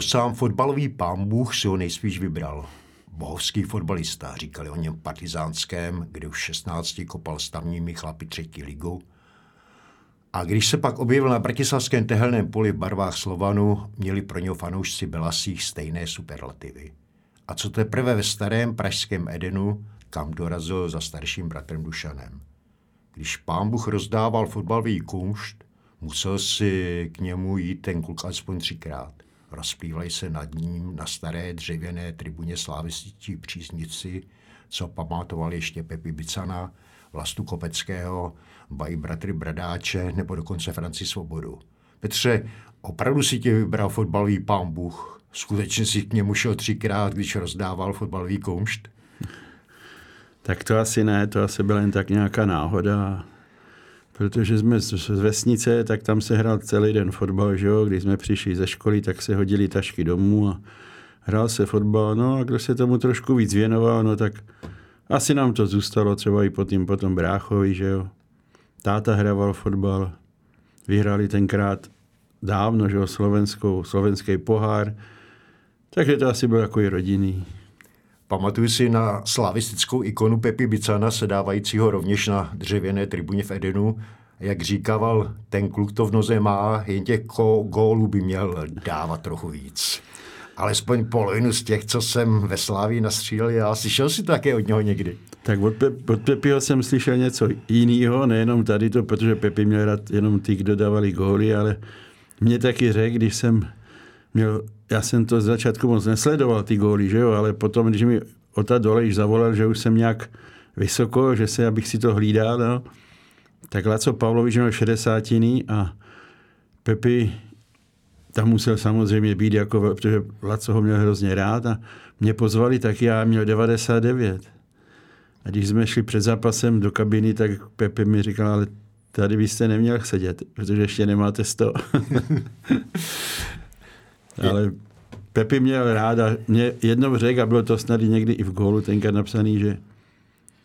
To sám fotbalový pán Bůh si ho nejspíš vybral. Bohovský fotbalista, říkali o něm partizánském, kde už 16 kopal s tamními chlapi třetí ligu. A když se pak objevil na bratislavském tehelném poli v barvách Slovanu, měli pro něho fanoušci Belasích stejné superlativy. A co teprve ve starém pražském Edenu, kam dorazil za starším bratrem Dušanem. Když pán Bůh rozdával fotbalový kumšt, musel si k němu jít ten kluk aspoň třikrát – rozplývají se nad ním na staré dřevěné tribuně slávistí příznici, co pamatovali ještě Pepi Bicana, Vlastu Kopeckého, Bají bratry Bradáče nebo dokonce Franci Svobodu. Petře, opravdu si tě vybral fotbalový pán Bůh. Skutečně si k němu šel třikrát, když rozdával fotbalový kumšt? Tak to asi ne, to asi byla jen tak nějaká náhoda protože jsme z vesnice, tak tam se hrál celý den fotbal, že jo? Když jsme přišli ze školy, tak se hodili tašky domů a hrál se fotbal. No a kdo se tomu trošku víc věnoval, no tak asi nám to zůstalo třeba i po tím potom bráchovi, že jo? Táta hrával fotbal, vyhráli tenkrát dávno, že jo, slovenskou, slovenský pohár, takže to asi bylo jako i rodinný. Pamatuju si na slavistickou ikonu Pepi Bicana, sedávajícího rovněž na dřevěné tribuně v Edenu. Jak říkával, ten kluk to v noze má, jen těch gólů by měl dávat trochu víc. Alespoň polovinu z těch, co jsem ve Slávii nastřílel, já slyšel si také od něho někdy. Tak od, Pe- od Pepiho jsem slyšel něco jiného, nejenom tady to, protože Pepi měl rád jenom ty, kdo dávali góly, ale mě taky řekl, když jsem měl já jsem to z začátku moc nesledoval, ty góly, že jo, ale potom, když mi Ota Dolejš zavolal, že už jsem nějak vysoko, že se, abych si to hlídal, no, tak Laco Pavlovič měl 60 a Pepi tam musel samozřejmě být, jako, protože Laco ho měl hrozně rád a mě pozvali, tak já měl 99. A když jsme šli před zápasem do kabiny, tak Pepe mi říkal, ale tady byste neměl sedět, protože ještě nemáte 100. Ale Pepi měl rád a mě jednou řekl, a bylo to snad někdy i v gólu tenkrát napsaný, že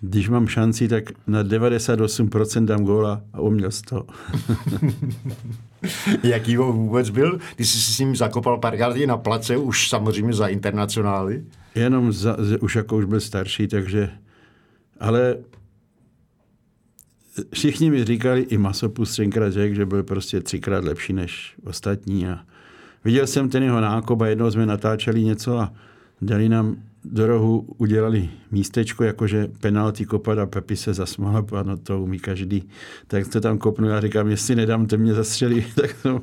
když mám šanci, tak na 98% dám góla a on měl 100. Jaký ho vůbec byl? Ty jsi s ním zakopal párkrát na place, už samozřejmě za internacionály? Jenom za, už jako už byl starší, takže... Ale všichni mi říkali, i Masopus třikrát řekl, že byl prostě třikrát lepší než ostatní a Viděl jsem ten jeho nákop a jednou jsme natáčeli něco a dali nám do rohu, udělali místečko, jakože penalty kopat a Pepi se zasmál, no to umí každý. Tak to tam kopnu a říkám, jestli nedám, to mě zastřelí. tak, to,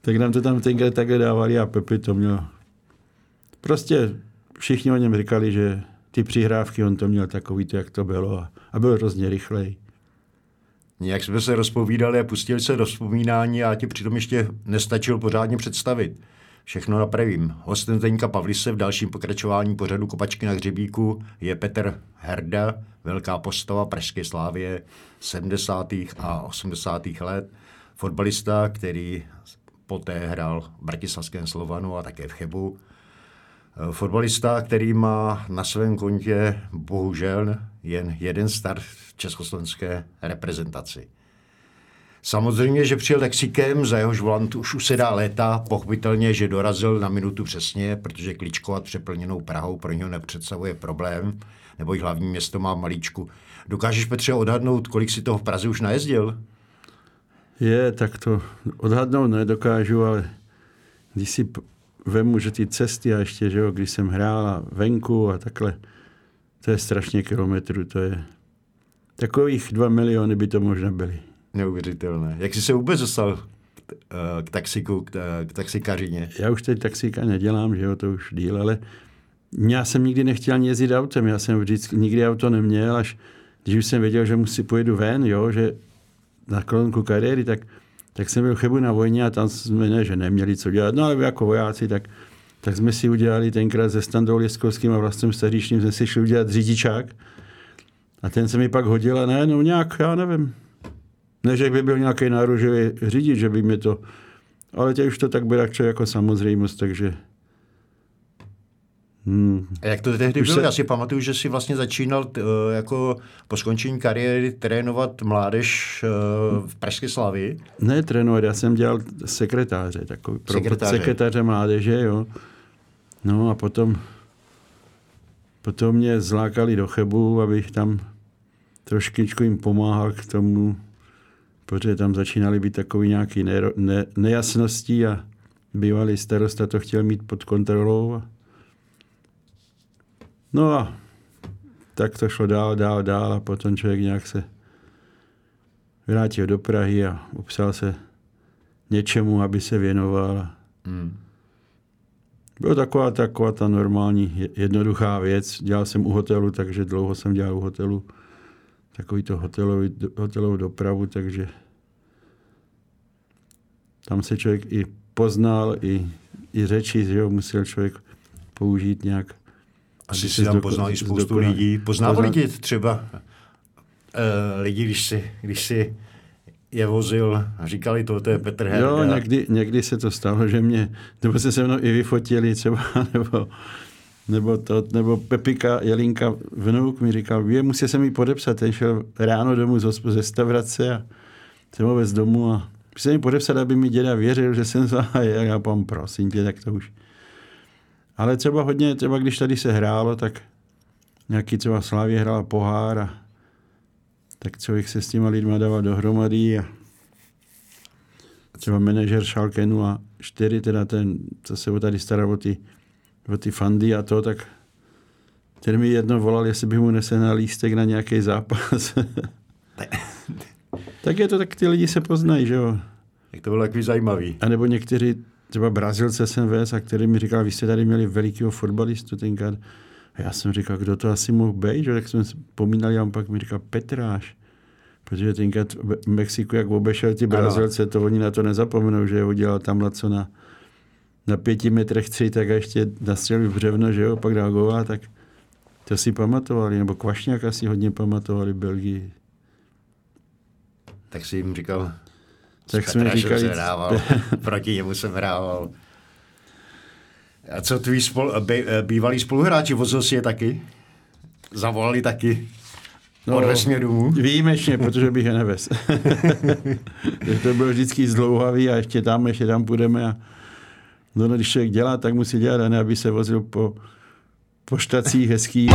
tak nám to tam tenkrát takhle dávali a Pepi to měl. Prostě všichni o něm říkali, že ty přihrávky, on to měl takový, to, jak to bylo a, a byl hrozně rychlej. Nějak jsme se rozpovídali a pustili se do vzpomínání a ti přitom ještě nestačil pořádně představit. Všechno napravím. Hostem Zdeňka Pavlise v dalším pokračování pořadu Kopačky na hřebíku je Petr Herda, velká postava Pražské slávě 70. a 80. let. Fotbalista, který poté hrál v Bratislavském Slovanu a také v Chebu. Fotbalista, který má na svém kontě bohužel jen jeden start v československé reprezentaci. Samozřejmě, že přijel taxikem, za jehož volant už usedá léta, pochopitelně, že dorazil na minutu přesně, protože kličkovat přeplněnou Prahou pro něho nepředstavuje problém, nebo hlavní město má malíčku. Dokážeš, Petře, odhadnout, kolik si toho v Praze už najezdil? Je, tak to odhadnout nedokážu, ale když si vemu, že ty cesty a ještě, že jo, když jsem hrál a venku a takhle, to je strašně kilometrů, to je takových dva miliony by to možná byly. Neuvěřitelné. Jak jsi se vůbec dostal k taxiku, k, k taxikařině? Já už teď taxíka nedělám, že jo, to už díl, ale já jsem nikdy nechtěl jezdit autem, já jsem vždycky nikdy auto neměl, až když už jsem věděl, že musí pojedu ven, jo, že na kolonku kariéry, tak tak jsem byl v Chebu na vojně a tam jsme ne, že neměli co dělat, no ale jako vojáci, tak, tak jsme si udělali tenkrát se Standou Lieskovským a vlastním Staříčným, jsme si šli udělat řidičák. A ten se mi pak hodil a ne, no nějak, já nevím. Ne, že by byl nějaký náružový řidič, že by mě to... Ale tě už to tak bude jako samozřejmost, takže Hmm. A jak to tehdy bylo? Se... Já si pamatuju, že si vlastně začínal uh, jako po skončení kariéry trénovat mládež uh, v Pražské Slavii. Ne trénovat, já jsem dělal sekretáře, takový sekretáře. sekretáře mládeže, jo. No a potom, potom mě zlákali do Chebu, abych tam trošičku jim pomáhal k tomu, protože tam začínaly být takový nějaký ne, ne, nejasnosti a bývalý starosta to chtěl mít pod kontrolou. A No a tak to šlo dál, dál, dál a potom člověk nějak se vrátil do Prahy a upsal se něčemu, aby se věnoval. Hmm. Byla taková, taková ta normální, jednoduchá věc. Dělal jsem u hotelu, takže dlouho jsem dělal u hotelu takový to hotelový, hotelovou dopravu, takže tam se člověk i poznal, i, i řeči, že jo, musel člověk použít nějak asi si tam poznal i spoustu lidí. Poznávali lidi třeba uh, lidi, když si, když si je vozil a říkali to, to je Petr Herda. Jo, někdy, někdy se to stalo, že mě, nebo se se mnou i vyfotili třeba, nebo, nebo to, nebo Pepika Jelinka vnuk mi říkal, vy musí se mi podepsat, ten šel ráno domů z restaurace a jsem ho vez domů a se mi podepsat, aby mi děda věřil, že jsem za a já pom, prosím tě, tak to už ale třeba hodně, třeba když tady se hrálo, tak nějaký třeba Slávě hrála pohár a tak člověk se s těma lidma dával dohromady a třeba manažer Schalke 04, teda ten, co se tady staral o ty, o ty fandy a to, tak ten mi jedno volal, jestli bych mu nesehnal lístek na nějaký zápas. tak je to, tak ty lidi se poznají, že jo. Jak to bylo takový zajímavý. A nebo někteří třeba Brazilce jsem vez a který mi říkal, vy jste tady měli velikého fotbalistu tenkrát. A já jsem říkal, kdo to asi mohl být, že? tak jsme vzpomínali a on pak mi říkal Petráš. Protože tenkrát v Mexiku, jak obešel ty Brazilce, to oni na to nezapomenou, že ho dělal tam co na, na pěti metrech tři, tak a ještě nastřelil břevno, že jo, pak dal gola, tak to si pamatovali, nebo Kvašňák asi hodně pamatovali Belgii. Tak si jim říkal, tak jsme říkali... Jsem hrával, proti němu jsem hrával. A co tvý spol, bý, bývalí spoluhráči, vozil si je taky? Zavolali taky? No, Odvez mě domů? Výjimečně, protože bych je nevez. to bylo vždycky zdlouhavý a ještě tam, ještě tam půjdeme a no, no, když člověk dělá, tak musí dělat, a ne aby se vozil po, po štacích hezkých.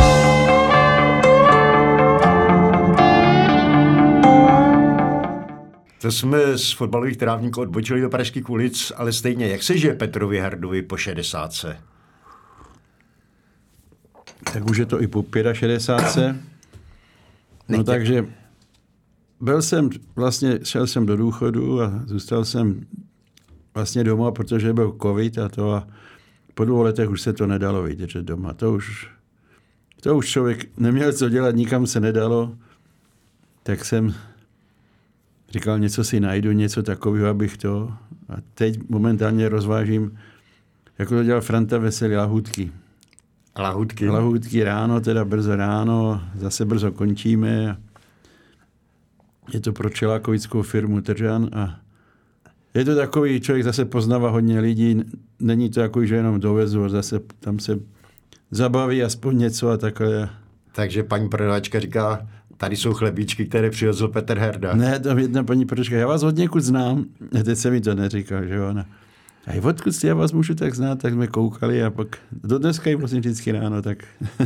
To jsme z fotbalových trávníků odbočili do Pražských ulic, ale stejně, jak se žije Petrovi Hardovi po 60. Tak už je to i po 65. No takže byl jsem, vlastně šel jsem do důchodu a zůstal jsem vlastně doma, protože byl covid a to a po dvou letech už se to nedalo vidět, že doma. To už, to už člověk neměl co dělat, nikam se nedalo, tak jsem říkal, něco si najdu, něco takového, abych to. A teď momentálně rozvážím, jako to dělal Franta Veselý, lahutky. Lahutky? Lahutky ráno, teda brzo ráno, zase brzo končíme. Je to pro čelákovickou firmu Tržan a je to takový, člověk zase poznává hodně lidí, není to jako, že jenom dovezu zase tam se zabaví aspoň něco a takhle. Takže paní prodavačka říká, tady jsou chlebíčky, které přivezl Petr Herda. Ne, to jedna paní pročka, já vás od někud znám. A teď se mi to neříká, že ona. A odkud já vás můžu tak znát, tak jsme koukali a pak do dneska jim vlastně vždycky ráno, tak...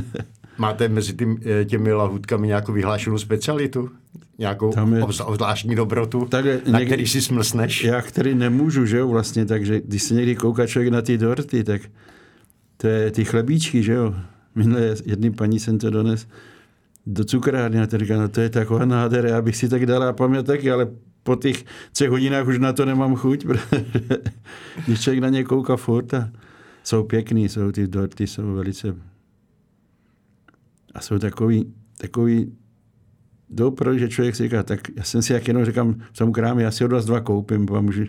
Máte mezi tím, eh, těmi lahutkami nějakou vyhlášenou specialitu? Nějakou Tam je... zvláštní dobrotu, tak na někdy, který si smlsneš? Já, který nemůžu, že jo, vlastně, takže když se někdy kouká člověk na ty dorty, tak to je ty chlebíčky, že jo. Minule jedný paní jsem to dones, do cukrárny a říká, no to je taková nádhera, já bych si tak dala pamětek, ale po těch třech hodinách už na to nemám chuť, protože když člověk na ně kouká furt a jsou pěkný, jsou ty dorty, jsou velice a jsou takový, takový dobro, že člověk si říká, tak já jsem si jak jenom říkám v tom krámě, já si od vás dva koupím, můžu,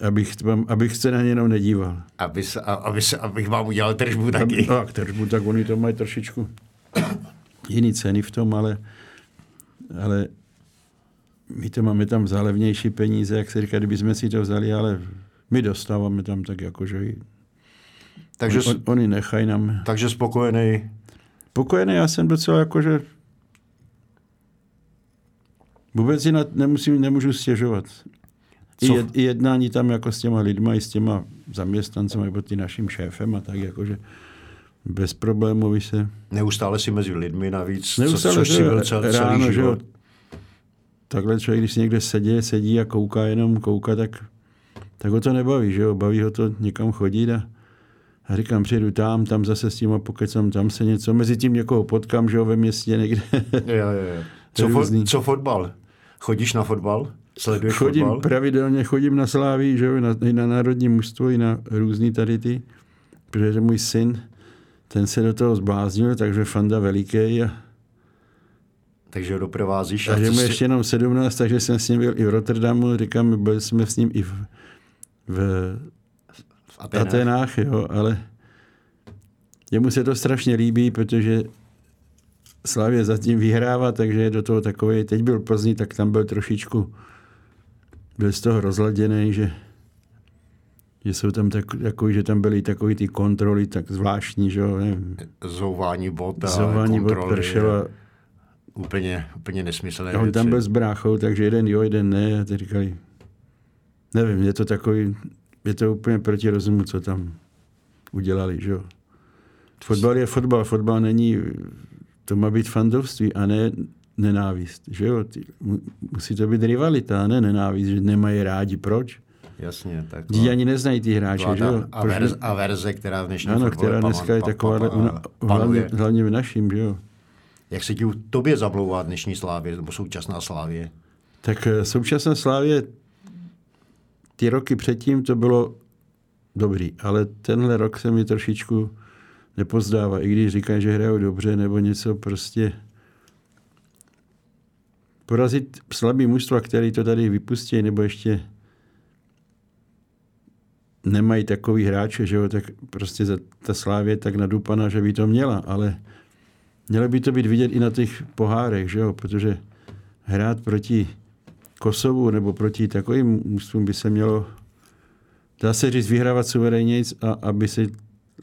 abych, abych se na ně jenom nedíval. Aby se, aby se, abych vám udělal tržbu taky. No, tržbu, tak oni to mají trošičku jiný ceny v tom, ale, ale my to máme tam za levnější peníze, jak se říká, kdyby jsme si to vzali, ale my dostáváme tam tak jako, že takže, on, oni nechají nám. Takže spokojený? Spokojený, já jsem docela jako, že vůbec si na, nemusím, nemůžu stěžovat. I, jed, I jednání tam jako s těma lidma, i s těma zaměstnancemi, nebo tím naším šéfem a tak jakože bez problémů se... Neustále si mezi lidmi navíc, Neustále, co, což si byl cel, ráno, celý život. Že takhle člověk, když si někde sedí, sedí a kouká, jenom kouká, tak, tak ho to nebaví, že jo? Baví ho to někam chodit a, a říkám, přijdu tam, tam zase s tím a pokecám, tam se něco, mezi tím někoho potkám, že jo, ve městě někde. jo, jo, jo. Co, fo- co fotbal? Chodíš na fotbal? Sleduješ chodím, fotbal? pravidelně chodím na Sláví, že jo, na, i na národní mužstvo, i na různý tady ty, protože můj syn, ten se do toho zbláznil, takže fanda veliký a takže ho doprovázíš. Takže mu ještě jenom 17, takže jsem s ním byl i v Rotterdamu, říkám, byli jsme s ním i v, v, v Atenách. Atenách, jo, ale jemu se to strašně líbí, protože Slavě zatím vyhrává, takže je do toho takový, teď byl Plzní, tak tam byl trošičku, byl z toho rozladěný, že, že jsou tam tak, takový, že tam byly takový ty kontroly tak zvláštní, že jo, Zouvání bot a Zouvání kontroly. bot pršelo. Úplně, úplně nesmyslné On tam byl s bráchou, takže jeden jo, jeden ne. A ty říkali, nevím, je to takový, je to úplně proti rozumu, co tam udělali, že jo. Fotbal je fotbal, fotbal není to má být fandovství a ne nenávist. Že jo? Musí to být rivalita, a ne nenávist, že nemají rádi. Proč? Jasně, tak. Lidi ani neznají ty hráče, že jo? A, verze, a verze, která v dnešní Ano, která dneska je taková, hlavně, hlavně v naším, že jo? Jak se ti tobě zamlouvá dnešní Slávě, nebo současná Slávě? Tak eh, současná Slávě, ty roky předtím to bylo dobrý, ale tenhle rok se mi trošičku nepozdává, i když říkají, že hrajou dobře nebo něco prostě porazit slabý mužstva, který to tady vypustí, nebo ještě nemají takový hráče, že jo, tak prostě ta slávě je tak nadupaná, že by to měla, ale mělo by to být vidět i na těch pohárech, že jo, protože hrát proti Kosovu nebo proti takovým mužstvům by se mělo, dá se říct, vyhrávat suverénně, a aby se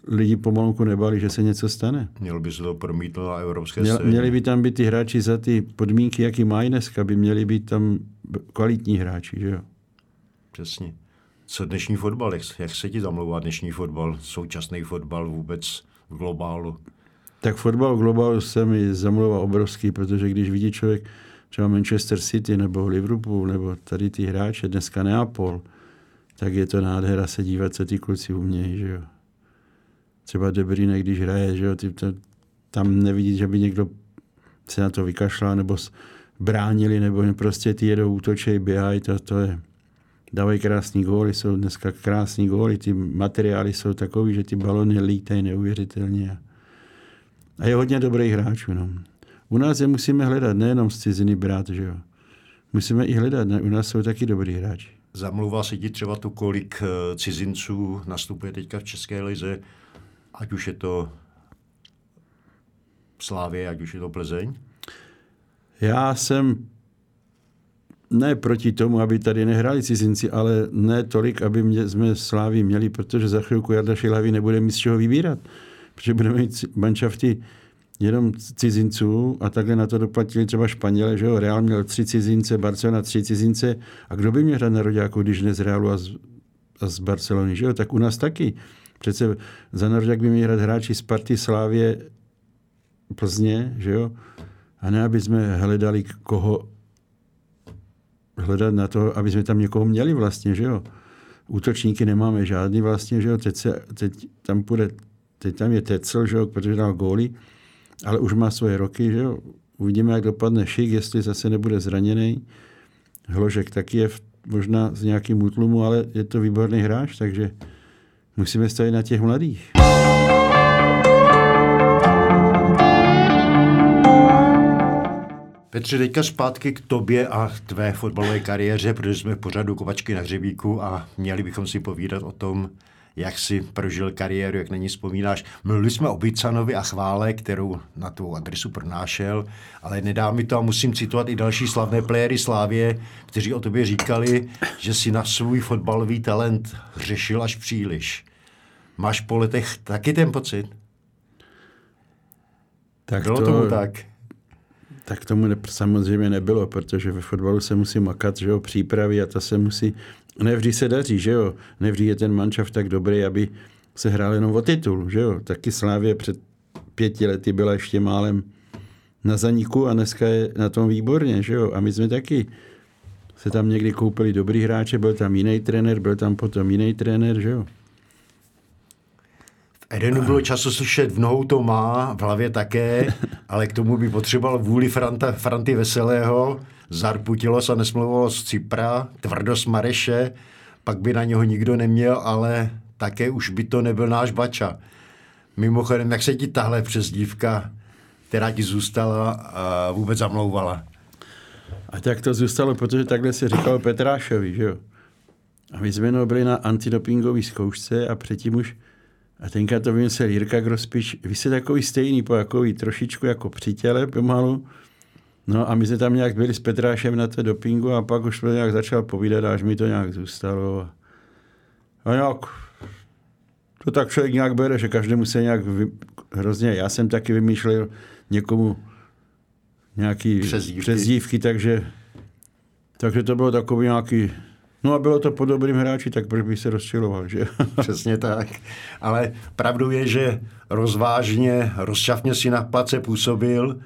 lidi pomalunku nebali, že se něco stane. Měl by se to promítnout na evropské Měl, Měli by tam být ty hráči za ty podmínky, jaký mají dneska, by měli být tam kvalitní hráči, že jo? Přesně. Co dnešní fotbal, jak, jak se ti zamlouvá dnešní fotbal, současný fotbal vůbec v globálu? Tak fotbal v globálu se mi zamlouvá obrovský, protože když vidí člověk třeba Manchester City nebo Liverpool nebo tady ty hráče, dneska Neapol, tak je to nádhera se dívat, co ty kluci umějí, že jo třeba De Bruyne, když hraje, že jo, ty, to, tam nevidí, že by někdo se na to vykašlal nebo bránili, nebo prostě ty jedou útočej, běhají, to, to je, dávají krásný góly, jsou dneska krásný góly, ty materiály jsou takový, že ty balony lítají neuvěřitelně. A je hodně dobrých hráčů. No. U nás je musíme hledat, nejenom z ciziny brát, že jo. Musíme i hledat, ne? u nás jsou taky dobrý hráči. Zamlouvá se ti třeba to, kolik eh, cizinců nastupuje teďka v České lize ať už je to Slávě, ať už je to Plzeň? Já jsem ne proti tomu, aby tady nehrali cizinci, ale ne tolik, aby mě, jsme Slávy měli, protože za chvilku Jarda Šilavý nebude mít z čeho vybírat. Protože budeme mít manšafty jenom cizinců a takhle na to doplatili třeba Španěle, že jo, Real měl tři cizince, Barcelona tři cizince a kdo by měl hrát na Roďáku, když ne z Realu a z, a z Barcelony, že jo, tak u nás taky. Přece za Nordiak by měli hrát hráči Sparty, Slávě, Plzně, že jo? A ne, aby jsme hledali koho hledat na to, aby jsme tam někoho měli vlastně, že jo? Útočníky nemáme žádný vlastně, že jo? Teď, se, teď tam půjde, teď tam je Tecel, že jo, protože dal góly, ale už má svoje roky, že jo? Uvidíme, jak dopadne Šik, jestli zase nebude zraněný. Hložek taky je v, možná z nějakým útlumu, ale je to výborný hráč, takže Musíme stavit na těch mladých. Petře, teďka zpátky k tobě a k tvé fotbalové kariéře, protože jsme v pořadu Kovačky na hřebíku a měli bychom si povídat o tom, jak si prožil kariéru, jak na ní vzpomínáš. Mluvili jsme o Bicanovi a chvále, kterou na tu adresu pronášel, ale nedá mi to a musím citovat i další slavné playery Slávě, kteří o tobě říkali, že si na svůj fotbalový talent řešil až příliš. Máš po letech taky ten pocit? Tak Bylo to, tomu tak? Tak tomu ne, samozřejmě nebylo, protože ve fotbalu se musí makat, že jo, přípravy a to se musí, nevždy se daří, že jo, nevždy je ten mančav tak dobrý, aby se hrál jenom o titul, že jo, taky Slávě před pěti lety byla ještě málem na zaniku a dneska je na tom výborně, že jo, a my jsme taky se tam někdy koupili dobrý hráče, byl tam jiný trenér, byl tam potom jiný trenér, že jo. Edenu bylo času slyšet, v nohou to má, v hlavě také, ale k tomu by potřeboval vůli Franta, Franty Veselého, zarputilo se nesmluvilo z Cypra, tvrdost Mareše, pak by na něho nikdo neměl, ale také už by to nebyl náš Bača. Mimochodem, jak se ti tahle přezdívka, která ti zůstala, vůbec zamlouvala? A tak to zůstalo, protože takhle se říkalo Petrášovi, že jo. A my jsme byli na antidopingové zkoušce a předtím už a tenka to vymyslel Jirka Grospič, vy jste takový stejný, po takový trošičku jako přítele pomalu. No a my jsme tam nějak byli s Petrášem na té dopingu a pak už to nějak začal povídat, až mi to nějak zůstalo. A nějak, to tak člověk nějak bere, že každému se nějak vy, hrozně, já jsem taky vymýšlel někomu nějaký přezdívky, přezdívky takže, takže to bylo takový nějaký No a bylo to po dobrým hráči, tak proč bych se rozčiloval, že? Přesně tak. Ale pravdou je, že rozvážně, rozčafně si na place působil.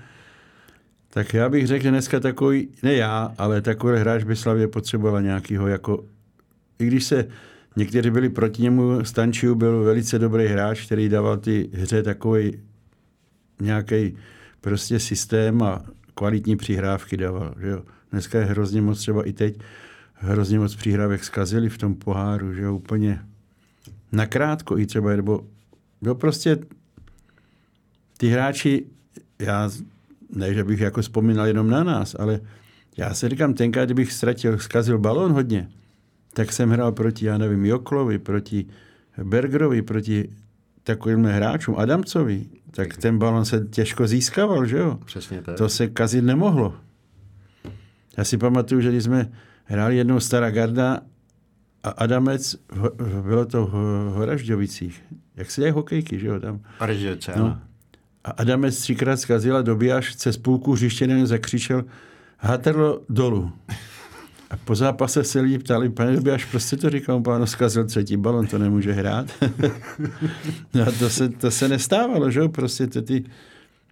Tak já bych řekl, že dneska takový, ne já, ale takový hráč by Slavě potřebovala nějakýho jako, i když se někteří byli proti němu, Stančiu byl velice dobrý hráč, který dával ty hře takový nějaký prostě systém a kvalitní přihrávky dával. Že jo? Dneska je hrozně moc třeba i teď hrozně moc příhrávek zkazili v tom poháru, že úplně nakrátko i třeba, nebo no prostě ty hráči, já ne, že bych jako vzpomínal jenom na nás, ale já se říkám, tenkrát, kdybych ztratil, zkazil balón hodně, tak jsem hrál proti, já nevím, Joklovi, proti Bergerovi, proti takovým hráčům, Adamcovi, tak ten balon se těžko získával, že jo? Přesně tak. To se kazit nemohlo. Já si pamatuju, že když jsme hráli jednou Stará garda a Adamec, bylo to v Horažďovicích. Jak se dělají hokejky, že jo? Tam. Horažďovice, no. A Adamec třikrát zkazil a dobíjaš přes půlku hřiště zakřičel Haterlo dolů. A po zápase se lidi ptali, pane Dobijáš, prostě to říkám, páno, zkazil třetí balon, to nemůže hrát. no a to se, to se nestávalo, že jo? Prostě ty, ty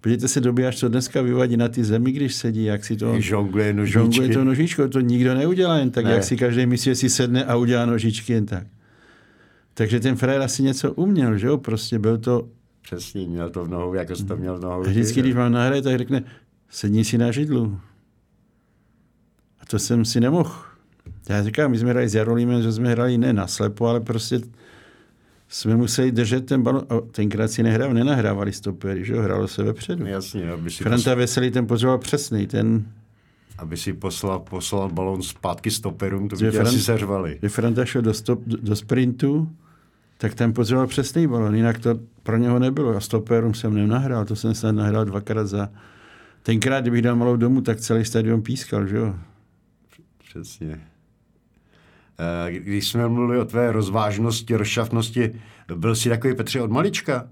Podívejte se, dobíjaš, co dneska vyvadí na ty zemi, když sedí, jak si to... Žongluje nožičky. Žongluje to nožičko, to nikdo neudělá jen tak, ne. jak si každý myslí, že si sedne a udělá nožičky jen tak. Takže ten frajer asi něco uměl, že jo? Prostě byl to... Přesně, měl to v nohou, jako jsi to měl v nohou. Vždycky, když mám nahraje, tak řekne, sedni si na židlu. A to jsem si nemohl. Já říkám, my jsme hráli s Jarolímem, že jsme hráli ne na slepo, ale prostě jsme museli držet ten balon. A tenkrát si nehrál, nenahrávali stopery, že jo? Hrálo se vepředu. Jasně, aby si Franta posl... Veselý ten potřeboval přesný, ten... Aby si poslal, poslal balon zpátky stoperům, to by Fran... asi seřvali. Když Franta šel do, stop, do sprintu, tak ten potřeboval přesný balon, jinak to pro něho nebylo. A stoperům jsem nenahrál, to jsem snad nahrál dvakrát za... Tenkrát, kdybych dal malou domů, tak celý stadion pískal, že jo? Přesně. Eh, když jsme mluvili o tvé rozvážnosti, rozšafnosti, byl jsi takový Petře od malička?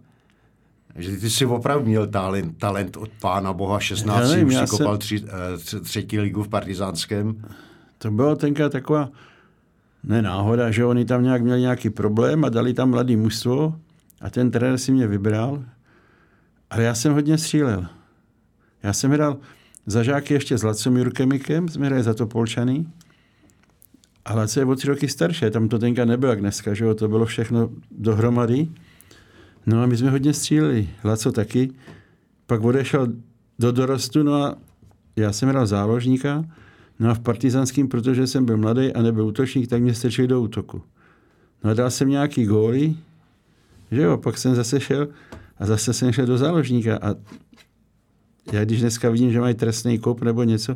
Že ty jsi opravdu měl talent, talent od pána boha 16, nevím, už si kopal se... tři, eh, třetí ligu v partizánském. To bylo tenkrát taková nenáhoda, že oni tam nějak měli nějaký problém a dali tam mladý mužstvo a ten trenér si mě vybral. Ale já jsem hodně střílel. Já jsem hrál za žáky ještě s Lacem Jurkemikem, jsme hráli za to Polčany. Ale co je o tři roky starší, tam to tenka nebylo jak dneska, že jo? to bylo všechno dohromady. No a my jsme hodně stříleli, Laco taky. Pak odešel do dorostu, no a já jsem hrál záložníka, no a v partizanským, protože jsem byl mladý a nebyl útočník, tak mě strčili do útoku. No a dal jsem nějaký góly, že jo, pak jsem zase šel a zase jsem šel do záložníka a já když dneska vidím, že mají trestný kop nebo něco,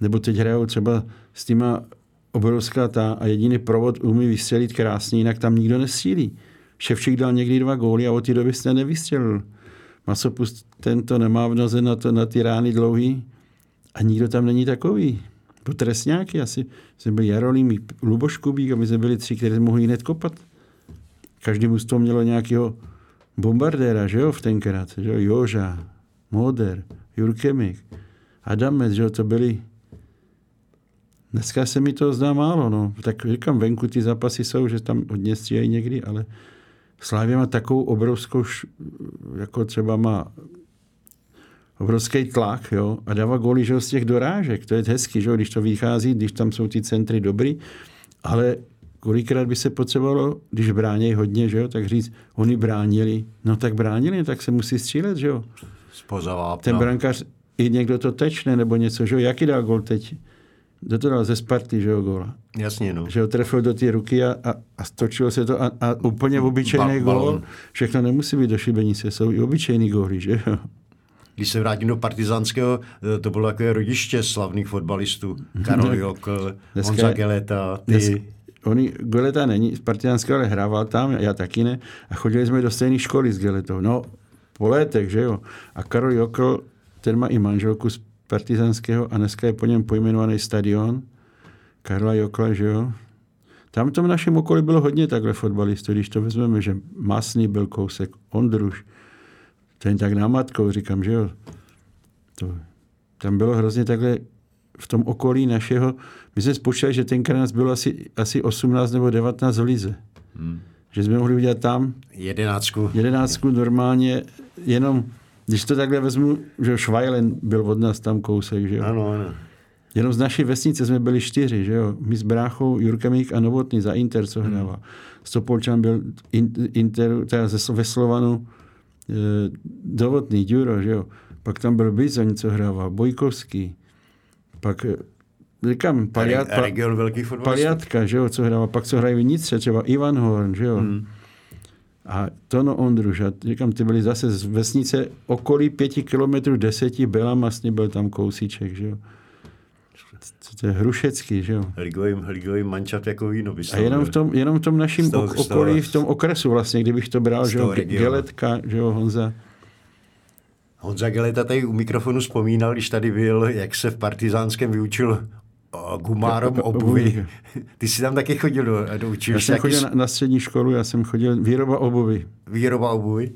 nebo teď hrajou třeba s týma obrovská ta a jediný provod umí vystřelit krásně, jinak tam nikdo nesílí. Ševčík dal někdy dva góly a od té doby jste nevystřelil. Masopust tento nemá v noze na, to, na ty rány dlouhý a nikdo tam není takový. To trestňáky asi. Jsme byli Jarolím, Luboš Kubík a my jsme byli tři, kteří mohli hned kopat. Každý mužstvo mělo nějakého bombardéra, že jo, v tenkrát, že jo, Joža, Moder, Jurkemik, Adamec, že jo, to byli Dneska se mi to zdá málo, no. Tak říkám, venku ty zápasy jsou, že tam hodně stříhají někdy, ale Slávě má takovou obrovskou, jako třeba má obrovský tlak jo, a dává góly že, z těch dorážek. To je hezky, že, když to vychází, když tam jsou ty centry dobrý, ale kolikrát by se potřebovalo, když bránějí hodně, že jo, tak říct, oni bránili, no tak bránili, tak se musí střílet, že jo. Ten brankář, i někdo to tečne, nebo něco, že jo, jaký dal gol teď? Kdo to dal ze Sparty, že jo, góla? Jasně, no. Že ho trefil do té ruky a, a, a stočilo se to a, a úplně obyčejný ba- gól. Všechno nemusí být do šibenice, jsou i obyčejný góly, že jo. Když se vrátím do partizánského, eh, to bylo takové rodiště slavných fotbalistů. Karol Jokl, Honza Geleta, ty. Dnes, oni, Geleta není z partizánského, ale hrával tam, já taky ne. A chodili jsme do stejné školy s Geletou. No, po létech, že jo. A Karol Jokl, ten má i manželku z partizánského a dneska je po něm pojmenovaný stadion Karla Jokla, že jo? Tam v tom našem okolí bylo hodně takhle fotbalistů, když to vezmeme, že Masný byl kousek, Ondruš, ten tak námatkou, říkám, že jo. To, tam bylo hrozně takhle v tom okolí našeho, my jsme spočítali, že tenkrát nás bylo asi, asi 18 nebo 19 v Lize. Hmm. Že jsme mohli udělat tam jedenáctku. Jedenáctku normálně, jenom když to takhle vezmu, že Švajlen byl od nás tam kousek, že jo? Ano, ano. Jenom z naší vesnice jsme byli čtyři, že jo? My s bráchou Jurka Mík a Novotný za Inter, co hrával. Hmm. Stopolčan byl Inter, teda ze, ve Slovanu e, Dovotný, Duro, že jo? Pak tam byl Bizoň, co hrával, Bojkovský. Pak e, říkám, paliat, pa, region Paliatka, že jo, co hrával. Pak co hrají vnitř, třeba Ivan Horn, že jo? Hmm. A Tono Ondruš, a říkám, ty byli zase z vesnice okolí pěti kilometrů deseti, byla masně, byl tam kousíček, že jo. To je Hrušecký, že jo. Ligový, ligový mančat jako víno. A jenom v tom, jenom v tom našem toho, okolí, v tom okresu vlastně, kdybych to bral, že jo, Geletka, že jo, Honza. Honza Geleta tady u mikrofonu vzpomínal, když tady byl, jak se v partizánském vyučil gumárom obuvy. Ty jsi tam taky chodil do, do učiliště. Já jsem chodil na, na střední školu, já jsem chodil výroba obuvy. Výroba obuvy?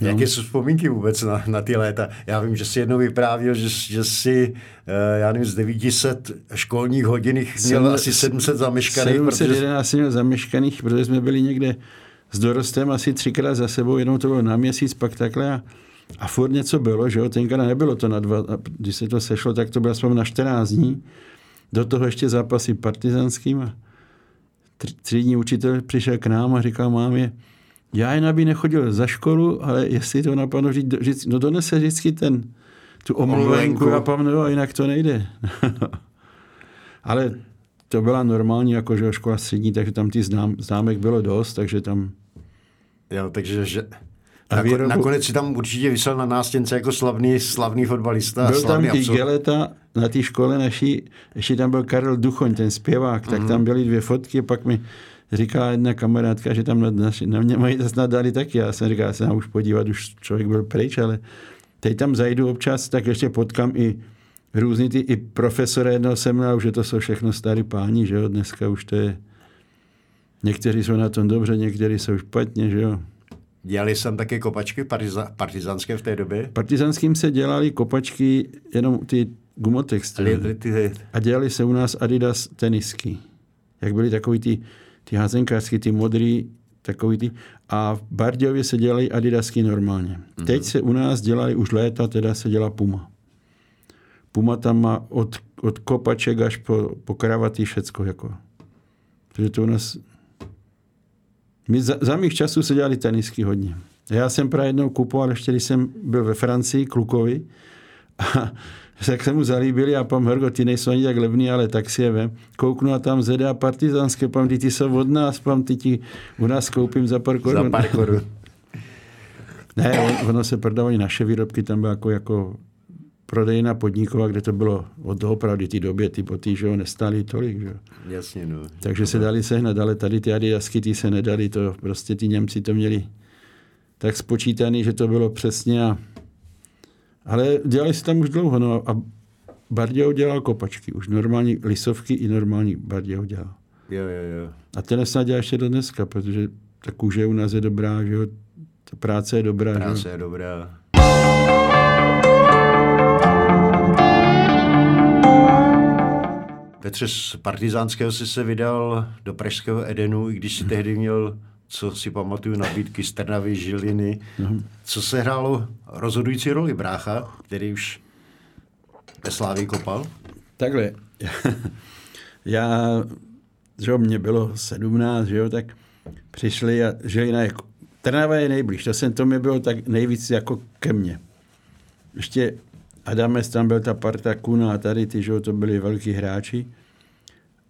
No. Jaké jsou vzpomínky vůbec na, na ty léta? Já vím, že jsi jednou vyprávěl, že, že jsi, eh, já nevím, z 900 školních hodin měl Sedm, asi 700 zameškaných. 711 protože... měl zameškaných, protože jsme byli někde s dorostem asi třikrát za sebou, jenom to bylo na měsíc, pak takhle a, a furt něco bylo, že jo, tenkrát nebylo to na dva, a když se to sešlo, tak to bylo aspoň na 14 dní do toho ještě zápasy partizanským třídní učitel přišel k nám a říkal mámě, já jen aby nechodil za školu, ale jestli to napadlo říct, říct no donese vždycky ten, tu omluvenku a pamnu, a jinak to nejde. ale to byla normální jako že škola střední, takže tam ty znám, známek bylo dost, takže tam... Jo, takže že, a. Nakonec si tam určitě vysel na nástěnce jako slavný, slavný fotbalista. Byl tam i Geleta na té škole naší, ještě tam byl Karel Duchoň, ten zpěvák, tak mm-hmm. tam byly dvě fotky, pak mi říkala jedna kamarádka, že tam na, na, mě mají snad dali taky. Já jsem říkal, já se už podívat, už člověk byl pryč, ale teď tam zajdu občas, tak ještě potkám i různý ty, i profesory jednoho semináru, že to jsou všechno starý páni, že jo, dneska už to je, někteří jsou na tom dobře, někteří jsou špatně, že jo. Dělali jsem také kopačky partiza, partizánské v té době? Partizánským se dělali kopačky jenom ty gumotexty. A dělali se u nás Adidas tenisky. Jak byly takový ty, ty házenkářský, ty modrý, takový ty. A v Barděvě se dělají Adidasky normálně. Mm-hmm. Teď se u nás dělají už léta, teda se dělá Puma. Puma tam má od, od kopaček až po, po kravaty všecko. Jako. Takže to u nás my za, za mých časů se dělali tenisky hodně. Já jsem právě jednou kupoval, ještě když jsem byl ve Francii, Klukovi, a tak se mu zalíbili a pam Hrgo, ty nejsou ani tak levný, ale tak si je vem. Kouknu a tam ZDA partizánské, pam ty, ty jsou od nás, pam ty ti u nás koupím za pár korun. Za pár korun. ne, ono se prodávají naše výrobky, tam bylo jako, jako prodejna podniková, kde to bylo od opravdu ty době, ty boty, že jo, nestály tolik, že jo. Jasně, no. Takže se dali sehnat, ale tady ty adidasky, ty se nedali, to prostě ty Němci to měli tak spočítaný, že to bylo přesně a ale dělali se tam už dlouho, no a Barděho dělal kopačky, už normální lisovky i normální Barděho dělal. Jo, jo, jo. A ten snad dělá ještě do dneska, protože ta kůže u nás je dobrá, že jo, ta práce je dobrá. Práce že? je dobrá. Petře, z partizánského si se vydal do pražského Edenu, i když si tehdy měl, co si pamatuju, nabídky z Trnavy, Žiliny. Co se hrálo rozhodující roli brácha, který už ve Slávii kopal? Takhle, já, že jo, mě bylo 17, že jo, tak přišli a Žilina jako, Trnava je nejblíž, to jsem, to mi bylo tak nejvíc jako ke mně. Ještě Adames, tam byl ta parta Kuna a tady ty, že jo, to byli velký hráči.